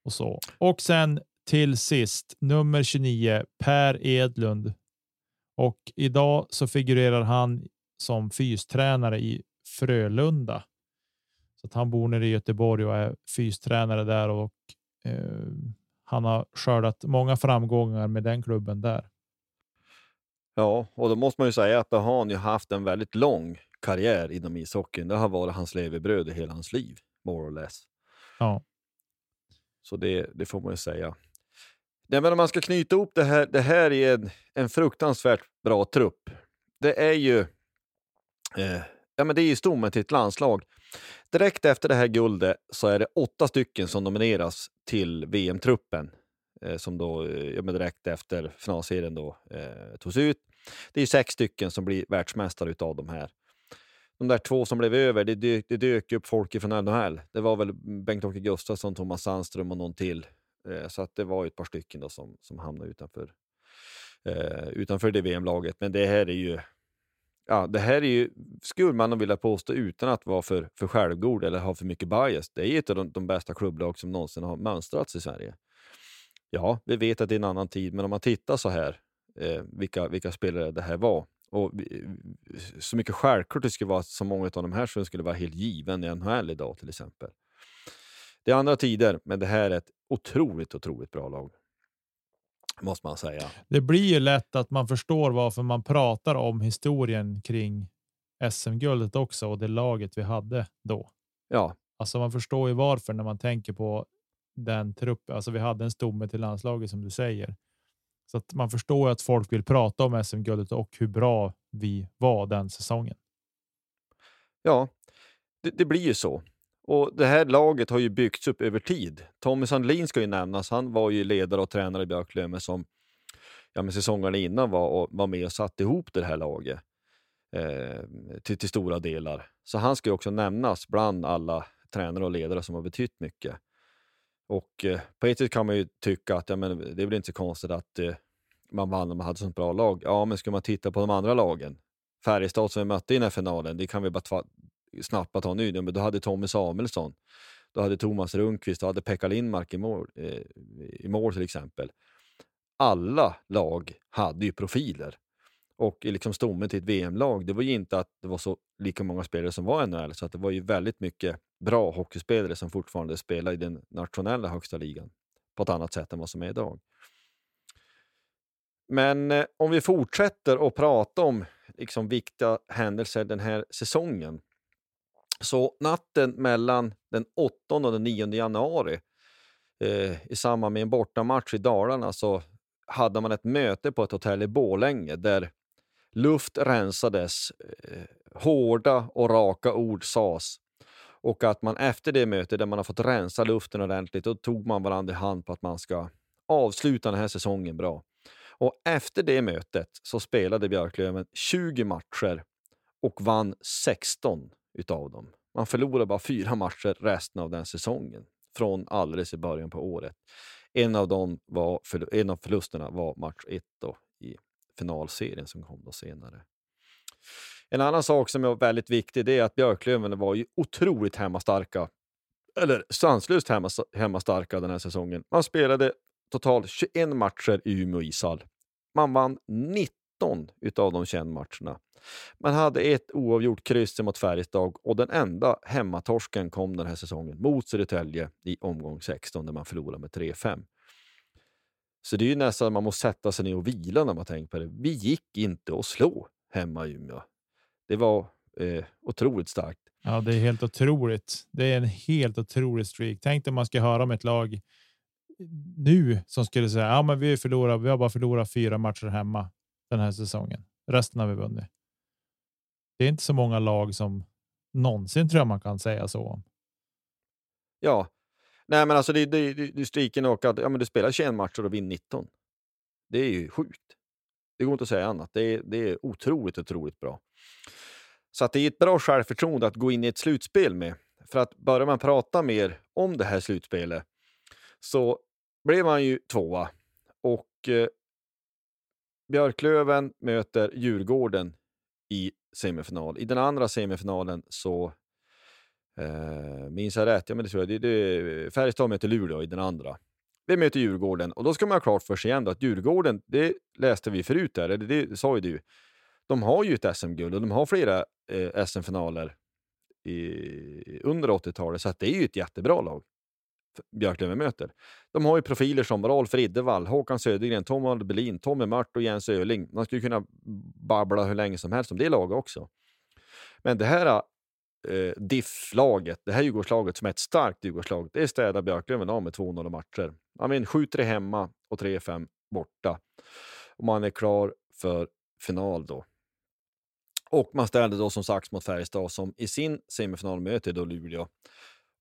Och så. Och sen till sist nummer 29 Per Edlund. Och idag så figurerar han som fystränare i Frölunda. Så att han bor nere i Göteborg och är fystränare där och eh, han har skördat många framgångar med den klubben där. Ja, och då måste man ju säga att då har han ju haft en väldigt lång karriär inom ishockeyn. Det har varit hans levebröd i hela hans liv, more or less. Ja, Så det, det får man ju säga. Nej, men om man ska knyta ihop det här, det här är en, en fruktansvärt bra trupp. Det är ju eh, ja, men det är ju stommen till ett landslag. Direkt efter det här guldet så är det åtta stycken som nomineras till VM-truppen eh, som då eh, ja, men direkt efter finalserien då, eh, togs ut. Det är sex stycken som blir världsmästare utav de här. De där två som blev över, det dök, det dök upp folk från NHL. Det var väl Bengt-Åke Gustafsson, Thomas Sandström och någon till. Eh, så att det var ju ett par stycken då som, som hamnade utanför, eh, utanför det VM-laget. Men det här är ju, ja, det här är ju, skulle man vilja påstå utan att vara för, för självgod eller ha för mycket bias, det är ju ett av de, de bästa klubblag som någonsin har mönstrats i Sverige. Ja, vi vet att det är en annan tid, men om man tittar så här, eh, vilka, vilka spelare det här var, och vi- så mycket självklart det skulle vara att så många av de här som skulle vara helt given i NHL idag till exempel. Det är andra tider, men det här är ett otroligt, otroligt bra lag. Måste man säga. det blir ju lätt att man förstår varför man pratar om historien kring SM-guldet också och det laget vi hade då. Ja, Alltså man förstår ju varför när man tänker på den truppen. Alltså vi hade en stomme till landslaget som du säger. Så att man förstår att folk vill prata om SM-guldet och hur bra vi var den säsongen. Ja, det, det, blir ju så. Och Det här laget har ju byggts upp över tid. Tommy Sandlin ska ju nämnas. Han var ju ledare och tränare i Björklöven som ja, men säsongerna innan var, och, var med och satte ihop det här laget eh, till, till stora delar. Så han ska ju också nämnas bland alla tränare och ledare som har betytt mycket. Och eh, på ett sätt kan man ju tycka att ja, men det är väl inte så konstigt att eh, man vann och man hade sånt bra lag. Ja, men ska man titta på de andra lagen, Färjestad som vi mötte i den här finalen, det kan vi bara snappat honom nu. Men då hade Tommy Samuelsson, då hade Thomas Rundqvist, då hade Pekka Lindmark i mål, eh, i mål till exempel. Alla lag hade ju profiler. Och liksom stommen till ett VM-lag, det var ju inte att det var så lika många spelare som var i NHL, så att det var ju väldigt mycket bra hockeyspelare som fortfarande spelar i den nationella högsta ligan på ett annat sätt än vad som är idag. Men eh, om vi fortsätter att prata om liksom, viktiga händelser den här säsongen. Så natten mellan den 8 och den 9 januari eh, i samband med en bortamatch i Dalarna så hade man ett möte på ett hotell i Bålänge där luft rensades, eh, hårda och raka ord sades och att man efter det mötet där man har fått rensa luften ordentligt, då tog man varandra i hand på att man ska avsluta den här säsongen bra. Och efter det mötet så spelade Björklöven 20 matcher och vann 16 utav dem. Man förlorade bara fyra matcher resten av den säsongen från alldeles i början på året. En av, dem var, en av förlusterna var match 1 i finalserien som kom då senare. En annan sak som är väldigt viktig det är att Björklöven var ju otroligt hemmastarka. Eller sanslöst hemmastarka den här säsongen. Man spelade totalt 21 matcher i Umeå ishall. Man vann 19 utav de 21 matcherna. Man hade ett oavgjort kryss mot Färjestad och den enda hemmatorsken kom den här säsongen mot Södertälje i omgång 16 där man förlorade med 3-5. Så det är ju nästan man måste sätta sig ner och vila när man tänker på det. Vi gick inte att slå hemma i Umeå. Det var eh, otroligt starkt. Ja, det är helt otroligt. Det är en helt otrolig streak. Tänk dig man ska höra om ett lag nu som skulle säga ja, men vi förlorar. Vi har bara förlorat fyra matcher hemma den här säsongen. Resten har vi vunnit. Det är inte så många lag som någonsin tror jag man kan säga så om. Ja, nej, men alltså det, det, det streaken och att ja, men du spelar 21 matcher och vinner 19. Det är ju sjukt. Det går inte att säga annat. Det är, det är otroligt, otroligt bra. Så att det är ett bra självförtroende att gå in i ett slutspel med. För att börjar man prata mer om det här slutspelet så blev man ju tvåa och eh, Björklöven möter Djurgården i semifinal. I den andra semifinalen så eh, minns jag rätt, ja men det tror jag, det, det, Färjestad möter Luleå i den andra. Vi möter Djurgården och då ska man ha klart för sig igen då, att Djurgården, det läste vi förut där, eller det sa ju du, de har ju ett SM-guld och de har flera eh, SM-finaler under 80-talet, så att det är ju ett jättebra lag. Björklöven möter. De har ju profiler som Rolf Riddervall, Håkan Södergren, Tom Belin, Tommy Mört och Jens Öling. Man skulle kunna babbla hur länge som helst om det laget också. Men det här eh, DIF-laget, det här Djurgårdslaget som är ett starkt Djurgårdslag, det städar Björklöven av med 2-0 matcher. Man vinner 7-3 hemma och 3-5 borta. Och man är klar för final då. Och man ställde då som sagt mot Färjestad som i sin semifinal möter då Luleå.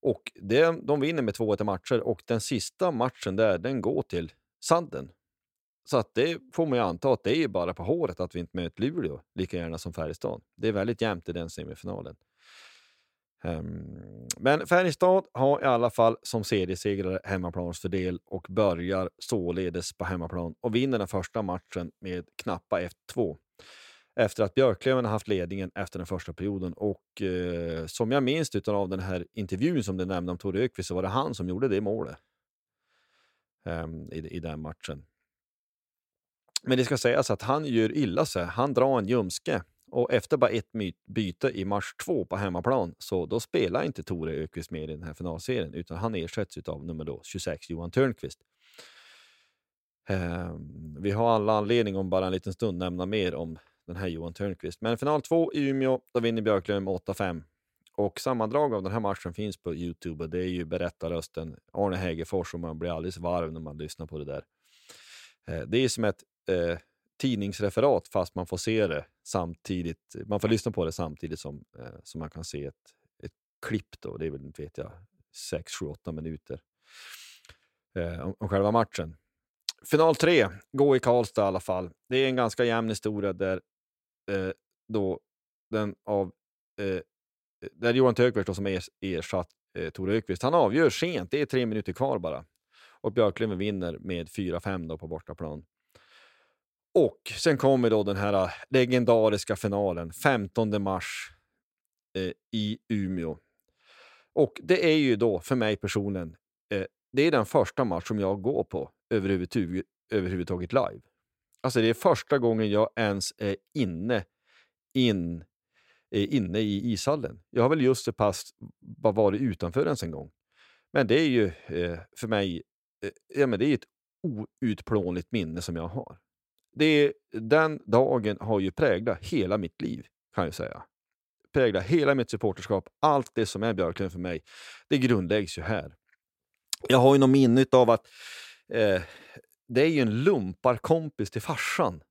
Och det, de vinner med 2-1 matcher och den sista matchen där, den går till Sanden. Så att det får man ju anta att det är bara på håret att vi inte möter Luleå lika gärna som Färjestad. Det är väldigt jämnt i den semifinalen. Um, men Färjestad har i alla fall som seriesegrare hemmaplansfördel och börjar således på hemmaplan och vinner den första matchen med knappa 1-2 efter att Björklöven har haft ledningen efter den första perioden. Och eh, som jag minns av den här intervjun som du nämnde om Tore Ökvist så var det han som gjorde det målet eh, i, i den matchen. Men det ska sägas att han gör illa sig. Han drar en ljumske och efter bara ett byte i mars 2 på hemmaplan så då spelar inte Tore Ökvist med i den här finalserien utan han ersätts av nummer då 26 Johan Törnqvist. Eh, vi har alla anledning om bara en liten stund nämna mer om den här Johan Törnqvist. Men final två i Umeå, då vinner Björklöven med 8-5. Och sammandrag av den här matchen finns på Youtube och det är ju berättarrösten Arne Hägerfors och man blir alldeles varm när man lyssnar på det där. Eh, det är som ett eh, tidningsreferat fast man får se det samtidigt. Man får lyssna på det samtidigt som, eh, som man kan se ett, ett klipp. Då. Det är väl, inte vet jag, 6, 7, 8 minuter eh, om, om själva matchen. Final 3 går i Karlstad i alla fall. Det är en ganska jämn historia där eh, då den av eh, eh där Johan Tökvist som er, ersatt eh, Tore Ökvist, han avgör sent. Det är tre minuter kvar bara. Och Björklöven vinner med 4-5 på bortaplan. Och sen kommer då den här ah, legendariska finalen 15 mars eh, i Umeå. Och det är ju då för mig personligen, eh, det är den första match som jag går på överhuvudtaget, överhuvudtaget live. Alltså det är första gången jag ens är inne, in, är inne i ishallen. Jag har väl just så pass bara varit utanför ens en gång. Men det är ju eh, för mig eh, ja, men det är ett outplånligt minne som jag har. Det är, den dagen har ju präglat hela mitt liv, kan jag säga. Präglat hela mitt supporterskap. Allt det som är Björklöven för mig, det grundläggs ju här. Jag har ju något minne av att eh, det är ju en lumparkompis till farsan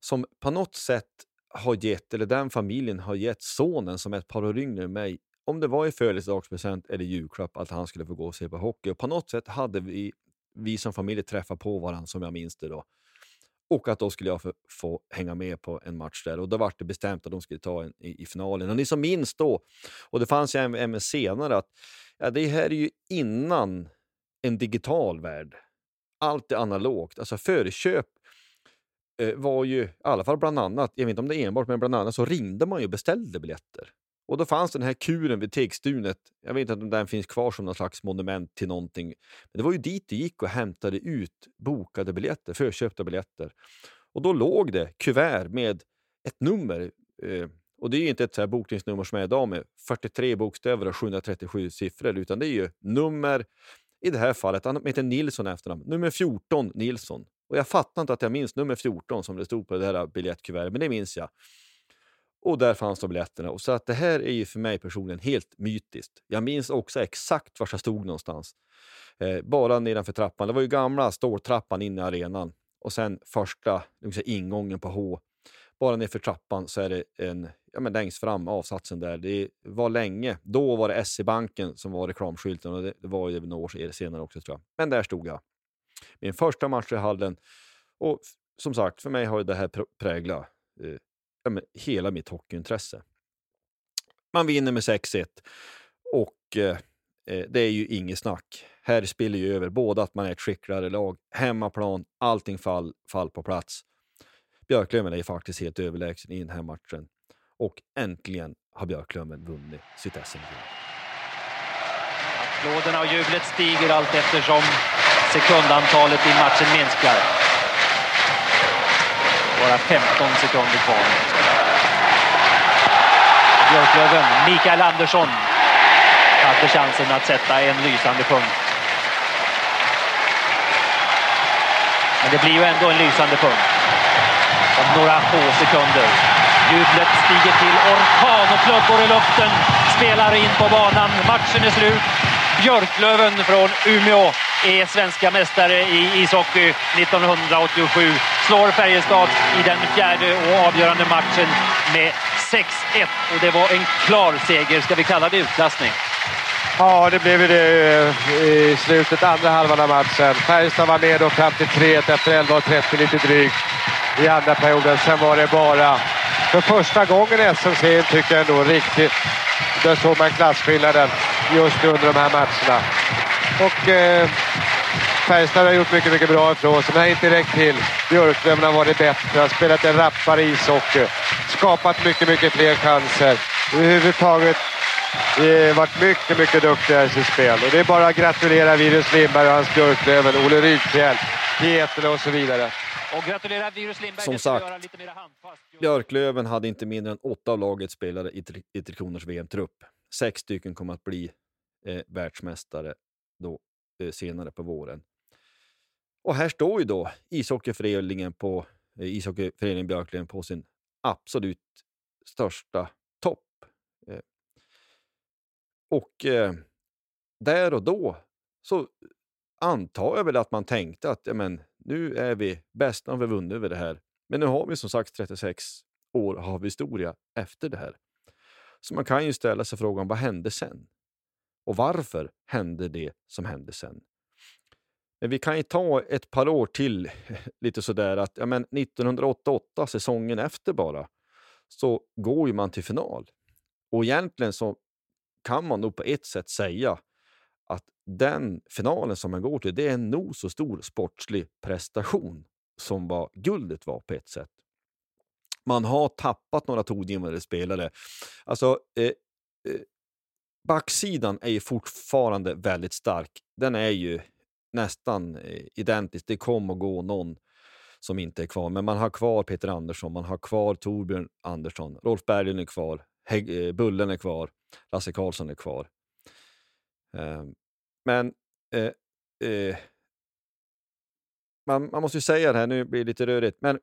som på något sätt har gett, eller den familjen har gett sonen som är ett par år yngre än mig, om det var i födelsedagspresent eller julklapp, att han skulle få gå och se på hockey. Och på något sätt hade vi, vi som familj träffat på varandra, som jag minns det då. Och att då skulle jag få, få hänga med på en match där. Och då var det bestämt att de skulle ta en i, i finalen. Och ni som minns då, och det fanns ju även senare, att ja, det här är ju innan en digital värld. Allt är analogt. Alltså förköp eh, var ju, i alla fall bland annat, jag vet inte om det är enbart, men bland annat så ringde man ju och beställde biljetter. Och då fanns den här kuren vid Tegstunet. Jag vet inte om den finns kvar som någon slags monument till någonting. Men det var ju dit du gick och hämtade ut bokade biljetter, förköpta biljetter. Och då låg det kuvert med ett nummer. Eh, och det är ju inte ett så här bokningsnummer som är idag med 43 bokstäver och 737 siffror, utan det är ju nummer, i det här fallet, han heter Nilsson efternamn, nummer 14 Nilsson. Och jag fattar inte att jag minns nummer 14 som det stod på det här biljettkuvertet, men det minns jag. Och där fanns de biljetterna. Och så att det här är ju för mig personligen helt mytiskt. Jag minns också exakt var jag stod någonstans. Eh, bara nedanför trappan. Det var ju gamla ståltrappan in i arenan. Och sen första liksom, ingången på H. Bara nerför trappan så är det en, ja men längst fram, avsatsen där. Det var länge. Då var det SE-banken som var reklamskylten och det, det var ju några år senare också tror jag. Men där stod jag. Min första match i hallen. Och som sagt, för mig har det här präglat eh, ja, men, hela mitt hockeyintresse. Man vinner med 6-1 och eh, eh, det är ju inget snack. Här spelar ju över både att man är ett skickligare lag, hemmaplan, allting fall, fall på plats. Björklöven är faktiskt helt överlägsen i den här matchen. Och äntligen har Björklöven vunnit sitt SM-guld. Applåderna och jublet stiger allt eftersom sekundantalet i matchen minskar. Bara 15 sekunder kvar. Björklöven, Mikael Andersson, hade chansen att sätta en lysande punkt. Men det blir ju ändå en lysande punkt. Om några få sekunder. Jublet stiger till orkan och klubbor i luften spelar in på banan. Matchen är slut. Björklöven från Umeå är svenska mästare i ishockey 1987. Slår Färjestad i den fjärde och avgörande matchen med 6-1 och det var en klar seger. Ska vi kalla det utklassning? Ja, det blev det eh, i slutet, andra halvan av matchen. Färjestad var med och fram till 3-1 efter 11.30 lite drygt i andra perioden. Sen var det bara för första gången i SM-serien tycker jag ändå riktigt. Där såg man klasskillnaden just under de här matcherna. Och eh, Färjestad har gjort mycket, mycket bra ifrån sig, men har inte räckt till. Björklöven har varit bättre, har spelat en rappare ishockey, skapat mycket, mycket fler chanser. Överhuvudtaget eh, varit mycket, mycket duktigare i sitt spel. Och det är bara att gratulera Virus Lindberg och hans Björklöven, Olle Rydfjell, Getle och så vidare. Och gratulera Virus Lindberg. Som sagt, Björklöven hade inte mindre än åtta av lagets spelare i, i Tre Kronors VM-trupp. Sex stycken kommer att bli eh, världsmästare då, eh, senare på våren. Och här står ju då ishockeyföreningen, på, eh, ishockeyföreningen Björklöven på sin absolut största topp. Eh, och eh, där och då så antar jag väl att man tänkte att ja, men, nu är vi bäst, när vi vunnit över det här. Men nu har vi som sagt 36 år av historia efter det här. Så man kan ju ställa sig frågan, vad hände sen? Och varför hände det som hände sen? Men vi kan ju ta ett par år till, lite sådär att ja, men 1988, säsongen efter bara, så går ju man till final. Och egentligen så kan man nog på ett sätt säga att den finalen som man går till, det är en nog så stor sportslig prestation som vad guldet var på ett sätt. Man har tappat några tongivande spelare. Alltså, eh, eh, backsidan är ju fortfarande väldigt stark. Den är ju nästan eh, identisk. Det kommer att gå någon som inte är kvar, men man har kvar Peter Andersson, man har kvar Torbjörn Andersson, Rolf Berglund är kvar, He eh, Bullen är kvar, Lasse Karlsson är kvar. Eh, men eh, eh, man, man måste ju säga det här, nu blir det lite rörigt, men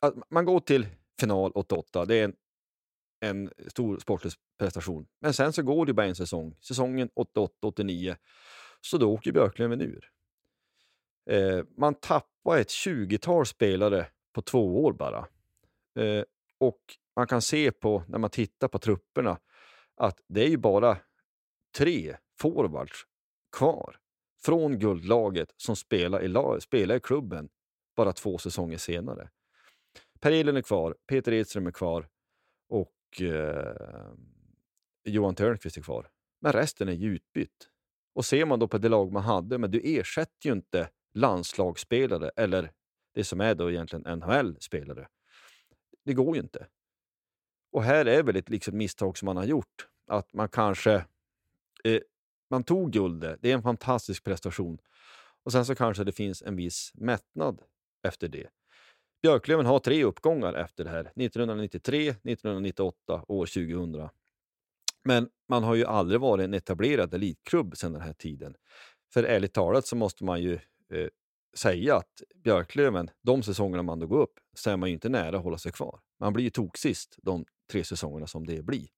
att man går till final 88, det är en, en stor sportlig prestation. Men sen så går det bara en säsong, säsongen 88-89, så då åker Björklöven ur. Eh, man tappar ett 20-tal spelare på två år bara. Eh, och man kan se på, när man tittar på trupperna, att det är ju bara tre forwards kvar från guldlaget som spelar i, spelar i klubben bara två säsonger senare. Per Elin är kvar, Peter Edström är kvar och eh, Johan Törnqvist är kvar. Men resten är ju utbytt. Och ser man då på det lag man hade, men du ersätter ju inte landslagsspelare eller det som är då egentligen NHL-spelare. Det går ju inte. Och här är väl ett liksom misstag som man har gjort. Att man kanske... Eh, man tog guldet, det är en fantastisk prestation. Och sen så kanske det finns en viss mättnad efter det. Björklöven har tre uppgångar efter det här. 1993, 1998 och 2000. Men man har ju aldrig varit en etablerad elitklubb sedan den här tiden. För ärligt talat så måste man ju eh, säga att Björklöven, de säsongerna man då går upp, så är man ju inte nära att hålla sig kvar. Man blir ju toksist de tre säsongerna som det blir.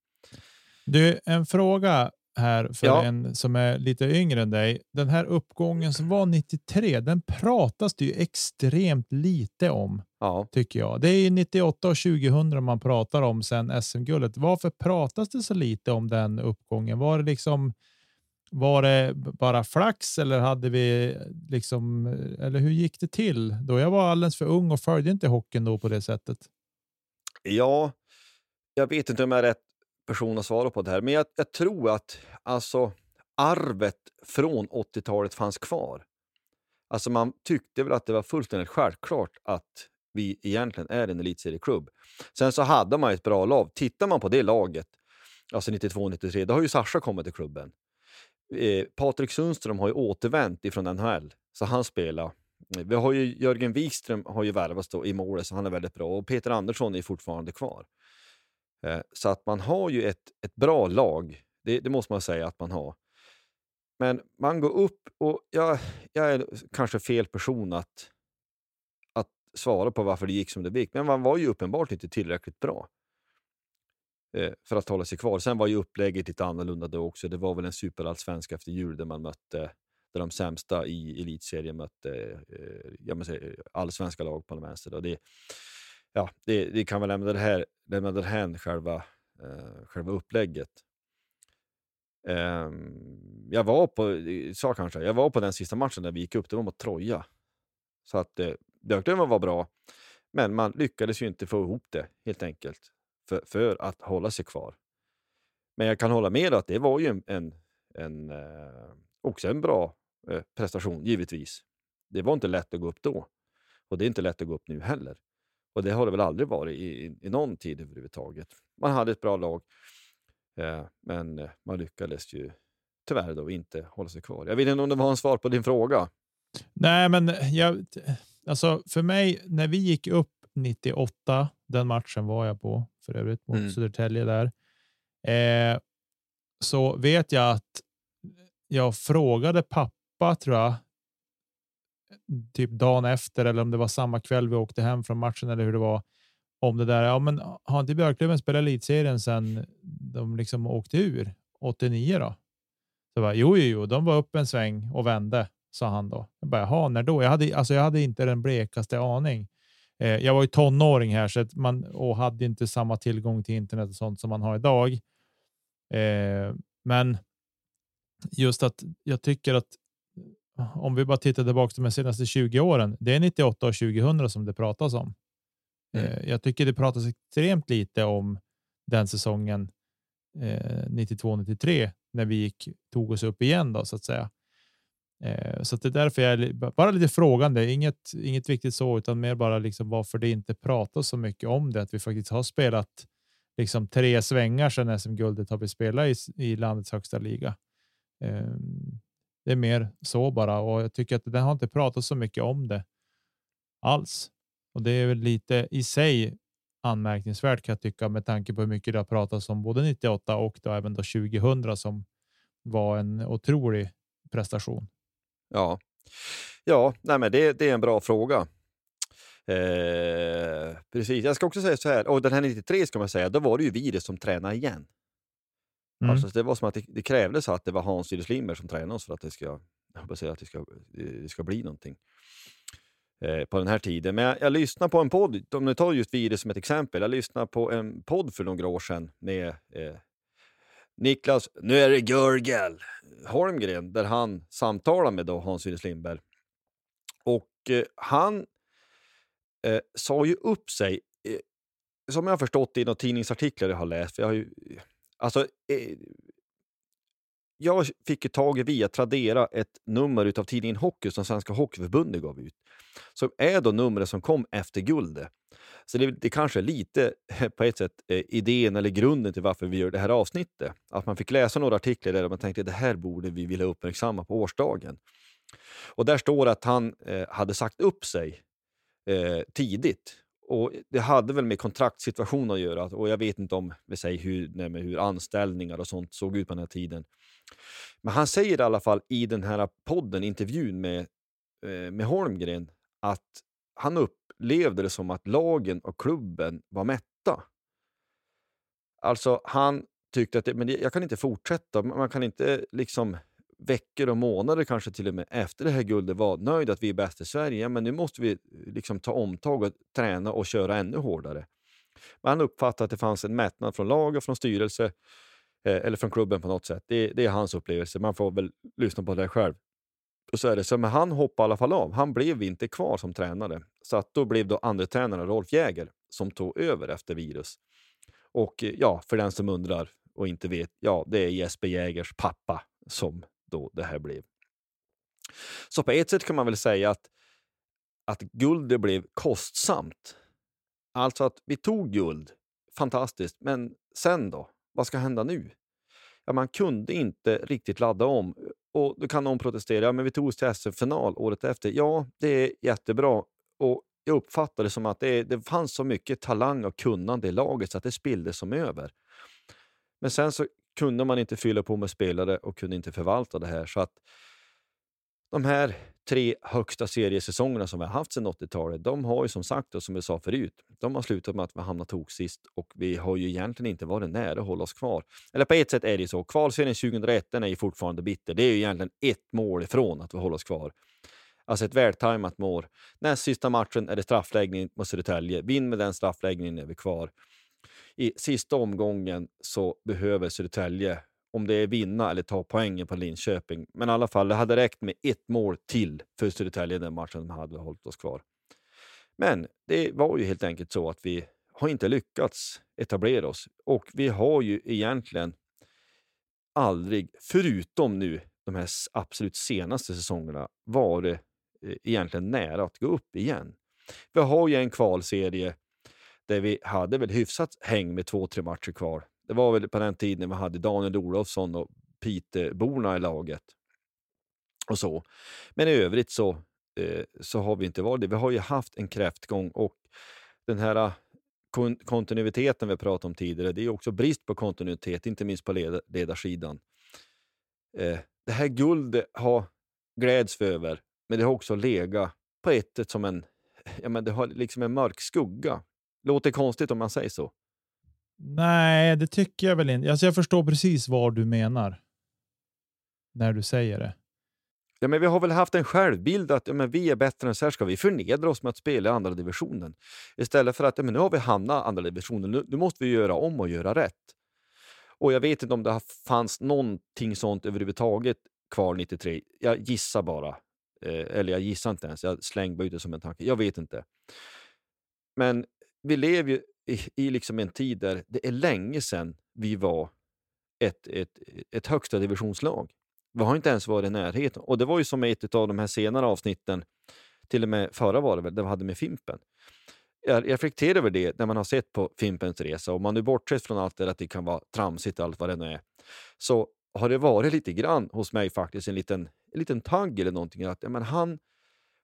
Du, en fråga här för ja. en som är lite yngre än dig. Den här uppgången som var 93, den pratas det ju extremt lite om. Ja. Tycker jag. Det är 98 och 2000 man pratar om sen SM-guldet. Varför pratas det så lite om den uppgången? Var det liksom var det bara flax eller hade vi liksom? Eller hur gick det till då? Jag var alldeles för ung och följde inte hockeyn då på det sättet. Ja, jag vet inte om jag är rätt person att svara på det här, men jag, jag tror att alltså arvet från 80-talet fanns kvar. Alltså man tyckte väl att det var fullständigt självklart att vi egentligen är en elitserieklubb. Sen så hade man ett bra lag. Tittar man på det laget, alltså 92-93, då har ju Sascha kommit till klubben. Eh, Patrik Sundström har ju återvänt ifrån NHL, så han spelar. Vi har ju Jörgen Wikström har ju värvats då i målet, så han är väldigt bra. Och Peter Andersson är fortfarande kvar. Eh, så att man har ju ett, ett bra lag, det, det, måste man säga att man har. Men man går upp och jag, jag är kanske fel person att, att svara på varför det gick som det gick, men man var ju uppenbart inte tillräckligt bra eh, för att hålla sig kvar. Sen var ju upplägget lite annorlunda då också. Det var väl en superallsvenska efter jul där man mötte där de sämsta i elitserien mötte eh, jag säga, allsvenska lag på den vänster. Då. Det, ja, det, det kan väl lämna det här, lämna därhän själva, eh, själva upplägget. Eh, jag var på, sa kanske, jag var på den sista matchen där vi gick upp, det var mot Troja. Så att eh, Björklöven var bra, men man lyckades ju inte få ihop det helt enkelt för, för att hålla sig kvar. Men jag kan hålla med att det var ju en, en, en eh, också en bra eh, prestation, givetvis. Det var inte lätt att gå upp då. Och det är inte lätt att gå upp nu heller. Och det har det väl aldrig varit i, i, någon tid överhuvudtaget. Man hade ett bra lag, eh, men eh, man lyckades ju tyvärr då inte hålla sig kvar. Jag vet inte om det var en svar på din fråga. Nej, men jag, alltså för mig, när vi gick upp 98, den matchen var jag på för övrigt mot mm. Södertälje där, eh, så vet jag att jag frågade pappa, tror jag, typ dagen efter eller om det var samma kväll vi åkte hem från matchen eller hur det var om det där. Ja, men har inte Björklöven spelat elitserien sedan de liksom åkte ur 89 då? Så bara, jo, jo, jo, de var upp en sväng och vände. sa han då. Jag bara, jaha, när då? Jag hade, alltså jag hade inte den blekaste aning. Eh, jag var ju tonåring här så att man, och hade inte samma tillgång till internet och sånt som man har idag. Eh, men just att jag tycker att om vi bara tittar tillbaka de senaste 20 åren, det är 98 och 2000 som det pratas om. Mm. Eh, jag tycker det pratas extremt lite om den säsongen eh, 92-93 när vi gick, tog oss upp igen då så att säga. Eh, så att det är därför jag är bara lite frågande. Inget, inget viktigt så, utan mer bara liksom varför det inte pratas så mycket om det. Att vi faktiskt har spelat liksom tre svängar sedan SM-guldet har vi spelat i, i landets högsta liga. Eh, det är mer så bara och jag tycker att det har inte pratat så mycket om det alls. Och det är väl lite i sig anmärkningsvärt kan jag tycka med tanke på hur mycket det har pratats om både 98 och då även då 2000 som var en otrolig prestation. Ja, ja, nej, men det, det är en bra fråga. Eh, precis. Jag ska också säga så här, och den här 93 ska man säga, då var det ju Virus som tränade igen. Mm. Alltså, det var som att det, det krävdes att det var Hans Sirius Lindberg som tränade oss för att det ska, jag säga, att det ska, det ska bli någonting eh, på den här tiden. Men jag, jag lyssnade på en podd, om du tar just Virus som ett exempel, jag lyssnade på en podd för några år sedan med eh, Niklas, nu är det Görgel Holmgren, där han samtalar med då Hans Sirius Lindberg. Och eh, han eh, sa ju upp sig, eh, som jag har förstått i några tidningsartiklar jag har läst. För jag har ju, alltså, eh, jag fick ju tag i via Tradera ett nummer av tidningen Hockey som Svenska Hockeyförbundet gav ut. Som är då numret som kom efter guldet. Så det, det kanske är lite eh, på ett sätt eh, idén eller grunden till varför vi gör det här avsnittet. Att man fick läsa några artiklar där man tänkte det här borde vi vilja uppmärksamma på årsdagen. Och där står att han eh, hade sagt upp sig eh, tidigt. Och Det hade väl med kontraktssituationen att göra och jag vet inte om vi säger hur, nej, hur anställningar och sånt såg ut på den här tiden. Men han säger i alla fall i den här podden, intervjun med, eh, med Holmgren, att han upplevde det som att lagen och klubben var mätta. Alltså, han tyckte att det, men jag kan inte fortsätta. Man kan inte liksom veckor och månader, kanske till och med efter det här guldet, var nöjd att vi är bäst i Sverige. Men nu måste vi eh, liksom ta omtag och träna och köra ännu hårdare. Men han uppfattade att det fanns en mättnad från lag och från styrelse, eh, eller från klubben på något sätt. Det, det, är hans upplevelse. Man får väl lyssna på det själv. Och så är det så, men han hoppade i alla fall av. Han blev inte kvar som tränare. Så att då blev då andre tränaren Rolf Jäger som tog över efter virus. Och eh, ja, för den som undrar och inte vet, ja, det är Jesper Jägers pappa som då det här blev. Så på ett sätt kan man väl säga att, att guldet blev kostsamt. Alltså att vi tog guld, fantastiskt, men sen då? Vad ska hända nu? Ja, man kunde inte riktigt ladda om och då kan någon protestera, ja, men vi tog oss till SM-final året efter. Ja, det är jättebra. Och jag uppfattade det som att det, det fanns så mycket talang och kunnande i laget så att det spilldes som över. Men sen så kunde man inte fylla på med spelare och kunde inte förvalta det här. Så att de här tre högsta seriesäsongerna som vi har haft sedan 80-talet, de har ju som sagt, och som jag sa förut, de har slutat med att vi hamnat tok sist och vi har ju egentligen inte varit nära att hålla oss kvar. Eller på ett sätt är det ju så. Kvalserien 2001 den är ju fortfarande bitter. Det är ju egentligen ett mål ifrån att vi håller oss kvar. Alltså ett vältajmat mål. Näst sista matchen är det straffläggning mot Södertälje. Vinn med den straffläggningen är vi kvar. I sista omgången så behöver Södertälje om det är vinna eller ta poängen på Linköping. Men i alla fall, det hade räckt med ett mål till för Södertälje den matchen de hade hållit oss kvar. Men det var ju helt enkelt så att vi har inte lyckats etablera oss och vi har ju egentligen aldrig, förutom nu de här absolut senaste säsongerna, varit eh, egentligen nära att gå upp igen. Vi har ju en kvalserie där vi hade väl hyfsat häng med två, tre matcher kvar. Det var väl på den tiden vi hade Daniel Olofsson och Piteborna i laget. Och så. Men i övrigt så, eh, så har vi inte varit det. Vi har ju haft en kräftgång och den här ah, kon kontinuiteten vi pratade om tidigare, det är också brist på kontinuitet, inte minst på led ledarsidan. Eh, det här guldet har gläds vi över, men det har också legat på ett sätt som en, ja, men det har liksom en mörk skugga. Låter konstigt om man säger så. Nej, det tycker jag väl inte. Alltså jag förstår precis vad du menar när du säger det. Ja, men vi har väl haft en självbild att ja, men vi är bättre än så här, ska vi förnedra oss med att spela i andra divisionen? Istället för att ja, men nu har vi hamnat i andra divisionen, nu, nu måste vi göra om och göra rätt. Och jag vet inte om det fanns någonting sånt överhuvudtaget kvar 93. Jag gissar bara. Eh, eller jag gissar inte ens, jag slänger bara ut det som en tanke. Jag vet inte. Men vi lever ju i, i liksom en tid där det är länge sedan vi var ett, ett, ett högsta divisionslag. Vi har inte ens varit i närheten. Och det var ju som ett av de här senare avsnitten, till och med förra var det väl, där vi hade med Fimpen. Jag reflekterar över det när man har sett på Fimpens resa, och man nu bortsett från allt det att det kan vara tramsigt allt vad det nu är, så har det varit lite grann hos mig faktiskt en liten, en liten tagg eller någonting. Att ja, men han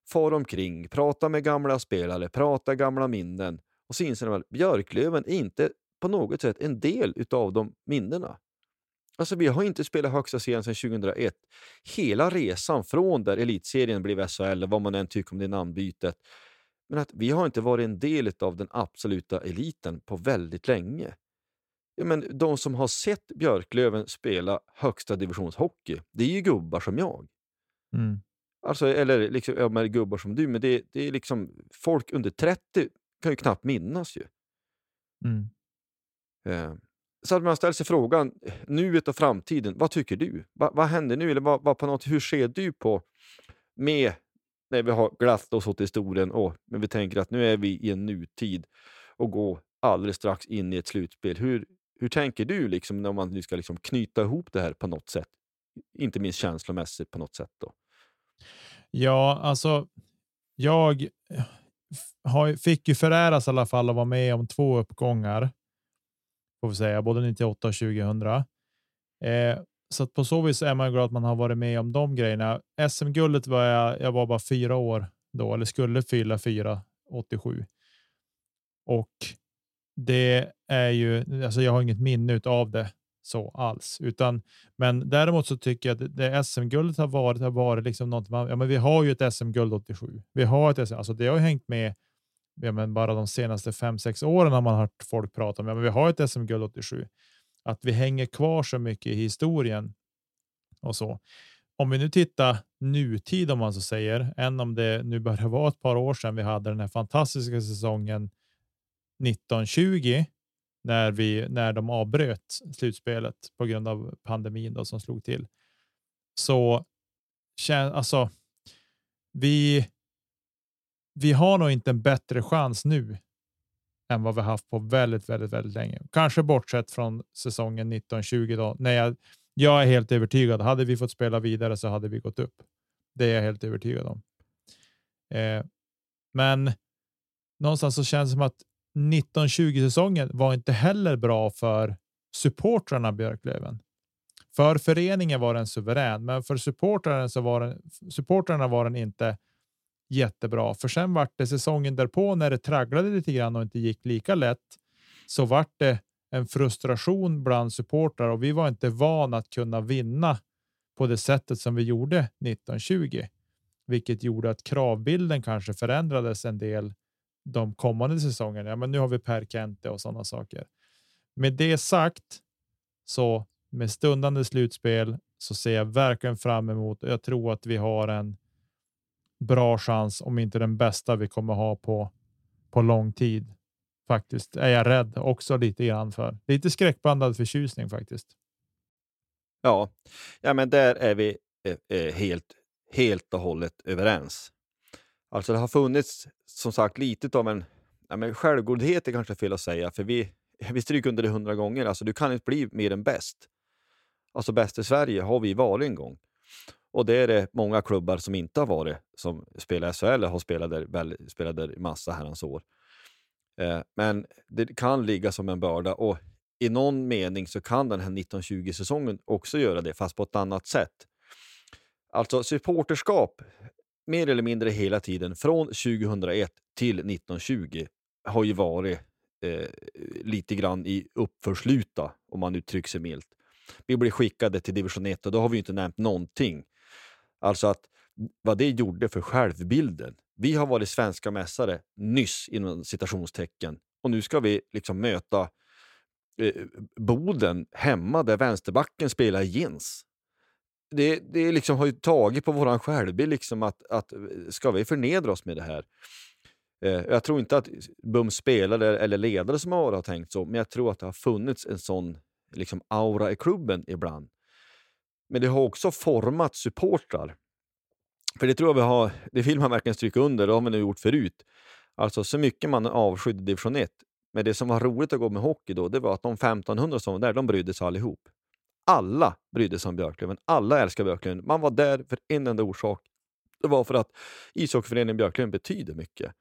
far omkring, pratar med gamla spelare, pratar gamla minnen och så inser man att Björklöven är inte på något sätt en del utav de minnena. Alltså, vi har inte spelat högsta serien sedan 2001. Hela resan från där elitserien blev SHL, vad man än tycker om det namnbytet, men att vi har inte varit en del av den absoluta eliten på väldigt länge. Ja, men de som har sett Björklöven spela högsta divisionshockey, det är ju gubbar som jag. Mm. Alltså, eller liksom, ja, gubbar som du, men det, det är liksom folk under 30 kan ju knappt minnas ju. Mm. Eh, så att man ställer sig frågan, nuet och framtiden, vad tycker du? Va, vad händer nu? Eller vad, vad på något, hur ser du på med när vi har glatt oss åt historien och men vi tänker att nu är vi i en nutid och går alldeles strax in i ett slutspel. Hur, hur tänker du liksom när man nu ska liksom knyta ihop det här på något sätt? Inte minst känslomässigt på något sätt. Då. Ja, alltså jag har, fick ju föräras i alla fall att vara med om två uppgångar. Får vi säga, både 98 och 2000. Eh, så att på så vis är man glad att man har varit med om de grejerna. SM-guldet var jag, jag var bara fyra år då, eller skulle fylla fyra 87. Och det är ju, alltså jag har inget minne av det så alls, utan men däremot så tycker jag att det SM-guldet har varit har varit liksom något man, ja, men vi har ju ett SM-guld 87. Vi har ett SM, alltså det har ju hängt med ja, men bara de senaste fem, sex åren har man hört folk prata om. Ja, men vi har ett SM-guld 87. Att vi hänger kvar så mycket i historien och så. Om vi nu tittar nutid om man så säger, än om det nu börjar vara ett par år sedan vi hade den här fantastiska säsongen 1920 när vi när de avbröt slutspelet på grund av pandemin då, som slog till. Så alltså. Vi. Vi har nog inte en bättre chans nu än vad vi haft på väldigt, väldigt, väldigt länge. Kanske bortsett från säsongen 1920 då, när jag, jag är helt övertygad. Hade vi fått spela vidare så hade vi gått upp. Det är jag helt övertygad om. Eh, men någonstans så känns det som att 1920 säsongen var inte heller bra för supportrarna Björklöven. För föreningen var den suverän, men för supportrarna så var den, supportrarna var den inte jättebra. För sen vart det säsongen därpå när det tragglade lite grann och inte gick lika lätt så vart det en frustration bland supportrar och vi var inte vana att kunna vinna på det sättet som vi gjorde 1920, vilket gjorde att kravbilden kanske förändrades en del de kommande säsongerna. Ja, men nu har vi Per Kente och sådana saker. Med det sagt så med stundande slutspel så ser jag verkligen fram emot. Jag tror att vi har en bra chans, om inte den bästa vi kommer ha på på lång tid. Faktiskt är jag rädd också lite grann för lite skräckblandad förtjusning faktiskt. Ja, ja, men där är vi eh, eh helt, helt och hållet överens. Alltså det har funnits som sagt lite av en ja, men självgodhet är kanske fel att säga, för vi, vi stryker under det hundra gånger. Alltså du kan inte bli mer än bäst. Alltså bäst i Sverige har vi varit en gång. Och det är det många klubbar som inte har varit, som spelar SHL har spelat där, väl, spelat där massa herrans år. Eh, men det kan ligga som en börda och i någon mening så kan den här 1920-säsongen också göra det, fast på ett annat sätt. Alltså supporterskap mer eller mindre hela tiden från 2001 till 1920 har ju varit eh, lite grann i uppförsluta, om man uttrycker sig milt. Vi blev skickade till division 1 och då har vi inte nämnt någonting. Alltså att vad det gjorde för självbilden. Vi har varit svenska mästare nyss inom citationstecken och nu ska vi liksom möta eh, Boden hemma där vänsterbacken spelar Jens det, det liksom har ju tagit på våran självbild liksom att, att ska vi förnedra oss med det här? Eh, jag tror inte att Bums spelare eller ledare som har, har tänkt så, men jag tror att det har funnits en sån liksom, aura i klubben ibland. Men det har också format supportrar. För det tror jag vi har, det vill man verkligen stryka under, det har vi nu gjort förut. Alltså så mycket man avskydde division 1. Men det som var roligt att gå med hockey då, det var att de 1500 som var där, de brydde sig allihop. Alla brydde sig om Björklöven. Alla älskar Björklöven. Man var där för en enda orsak. Det var för att ishockeyföreningen Björklöven betyder mycket.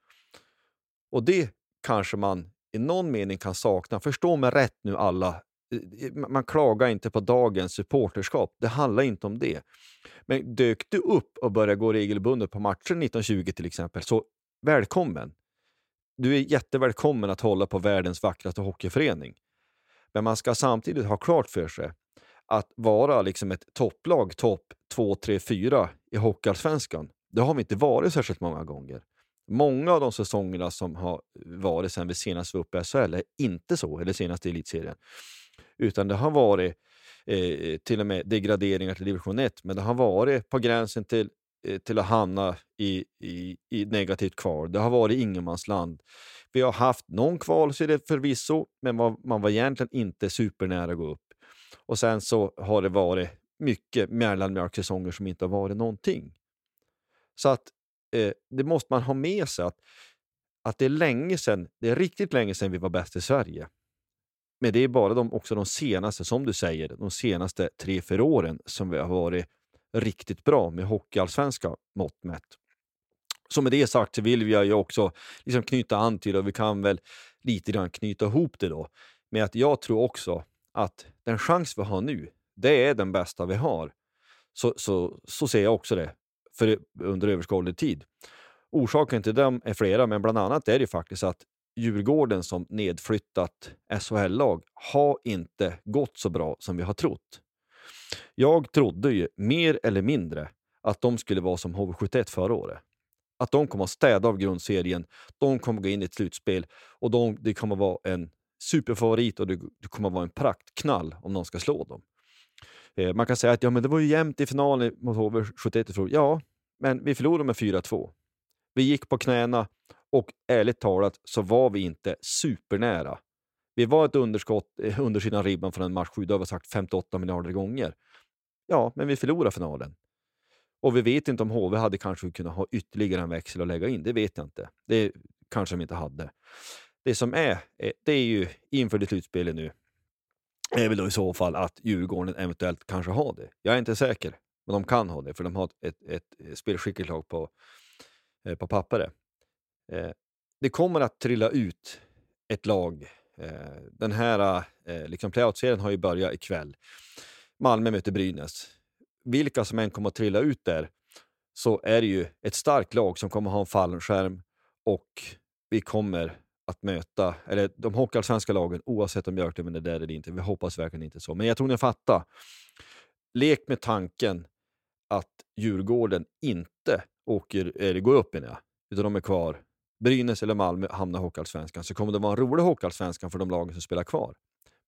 Och det kanske man i någon mening kan sakna. Förstå mig rätt nu alla. Eh, eh, man klagar inte på dagens supporterskap. Det handlar inte om det. Men dök du upp och började gå regelbundet på matcher 1920 till exempel, så välkommen. Du är jättevälkommen att hålla på världens vackraste hockeyförening. Men man ska samtidigt ha klart för sig att vara liksom ett topplag, topp 2, 3, 4 i Hockeyallsvenskan, det har vi inte varit särskilt många gånger. Många av de säsongerna som har varit sen vi senast var uppe i SHL är inte så, eller senast i elitserien. Utan det har varit eh, till och med degraderingar till division 1, men det har varit på gränsen till, eh, till att hamna i, i, i negativt kval. Det har varit ingenmansland. Vi har haft någon kvalserie förvisso, men man, man var egentligen inte supernära att gå upp. Och sen så har det varit mycket mellanmjölksäsonger som inte har varit någonting. Så att eh, det måste man ha med sig att, att det är länge sedan, det är riktigt länge sedan vi var bäst i Sverige. Men det är bara de, också de senaste, som du säger, de senaste tre, fyra åren som vi har varit riktigt bra med hockeyallsvenska mått mätt. Så med det sagt så vill jag ju också liksom knyta an till, och vi kan väl lite grann knyta ihop det då, med att jag tror också att den chans vi har nu, det är den bästa vi har. Så, så, så ser jag också det för under överskådlig tid. Orsaken till dem är flera, men bland annat är det faktiskt att Djurgården som nedflyttat SHL-lag har inte gått så bra som vi har trott. Jag trodde ju mer eller mindre att de skulle vara som HV71 förra året. Att de kommer att städa av grundserien, de kommer att gå in i ett slutspel och de, det kommer att vara en superfavorit och det, du kommer vara en praktknall om någon ska slå dem. Eh, man kan säga att ja, men det var ju jämnt i finalen mot HV71 Ja, men vi förlorade med 4-2. Vi gick på knäna och ärligt talat så var vi inte supernära. Vi var ett underskott eh, under sina ribban från en match 7, det har vi sagt 58 miljarder gånger. Ja, men vi förlorade finalen. Och vi vet inte om HV hade kanske kunnat ha ytterligare en växel att lägga in. Det vet jag inte. Det kanske de inte hade. Det som är, eh, det är ju inför det slutspelet nu, är väl då i så fall att Djurgården eventuellt kanske har det. Jag är inte säker, men de kan ha det, för de har ett, ett, eh, ett spelskickligt lag på, eh, på pappret. Det kommer att trilla ut ett lag. Den här liksom playout-serien har ju börjat ikväll. Malmö möter Brynäs. Vilka som än kommer att trilla ut där så är det ju ett starkt lag som kommer att ha en fallskärm och vi kommer att möta, eller de hockeyallsvenska lagen, oavsett om Björklöven är där eller inte. Vi hoppas verkligen inte så. Men jag tror ni fattar. Lek med tanken att Djurgården inte åker, eller går upp, menar jag, utan de är kvar. Brynäs eller Malmö hamnar i Hockeyallsvenskan så kommer det vara en rolig Hockeyallsvenskan för de lagen som spelar kvar.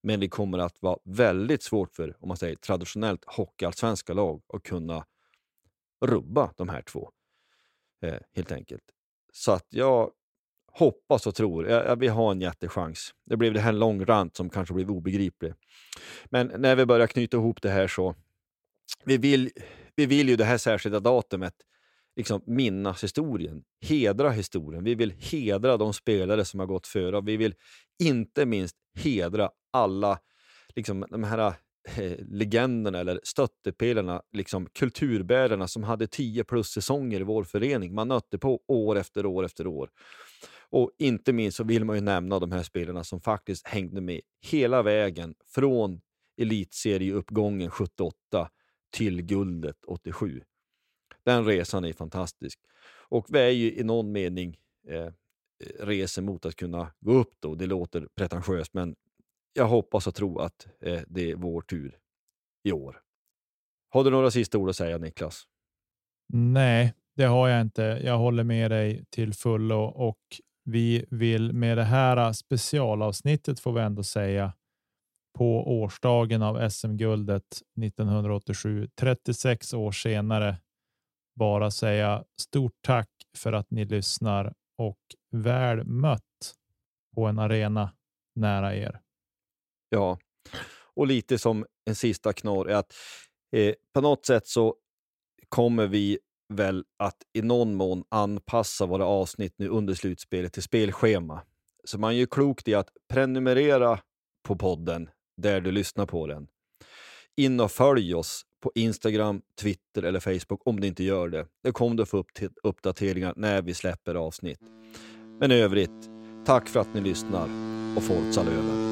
Men det kommer att vara väldigt svårt för, om man säger traditionellt hockeyallsvenska lag att kunna rubba de här två. Eh, helt enkelt. Så att jag hoppas och tror, ja, vi har en jättechans. Det blev det här en lång rant som kanske blev obegriplig. Men när vi börjar knyta ihop det här så, vi vill, vi vill ju det här särskilda datumet liksom minnas historien, hedra historien. Vi vill hedra de spelare som har gått före. Vi vill inte minst hedra alla liksom, de här eh, legenderna eller stöttepelarna, liksom kulturbärarna som hade 10 plus säsonger i vår förening. Man nötte på år efter år efter år. Och inte minst så vill man ju nämna de här spelarna som faktiskt hängde med hela vägen från elitserieuppgången 78 till guldet 87. Den resan är fantastisk. Och vi är ju i någon mening eh, reser mot att kunna gå upp då. Det låter pretentiöst, men jag hoppas och tror att eh, det är vår tur i år. Har du några sista ord att säga Niklas? Nej, det har jag inte. Jag håller med dig till fullo och vi vill med det här äh, specialavsnittet får vi ändå säga på årsdagen av SM-guldet 1987, 36 år senare, bara säga stort tack för att ni lyssnar och väl mött på en arena nära er. Ja, och lite som en sista knorr är att eh, på något sätt så kommer vi väl att i någon mån anpassa våra avsnitt nu under slutspelet till spelschema. Så man gör klokt i att prenumerera på podden där du lyssnar på den. In och följ oss på Instagram, Twitter eller Facebook om du inte gör det. Det kommer du få upp till uppdateringar när vi släpper avsnitt. Men i övrigt, tack för att ni lyssnar och Forza Löven.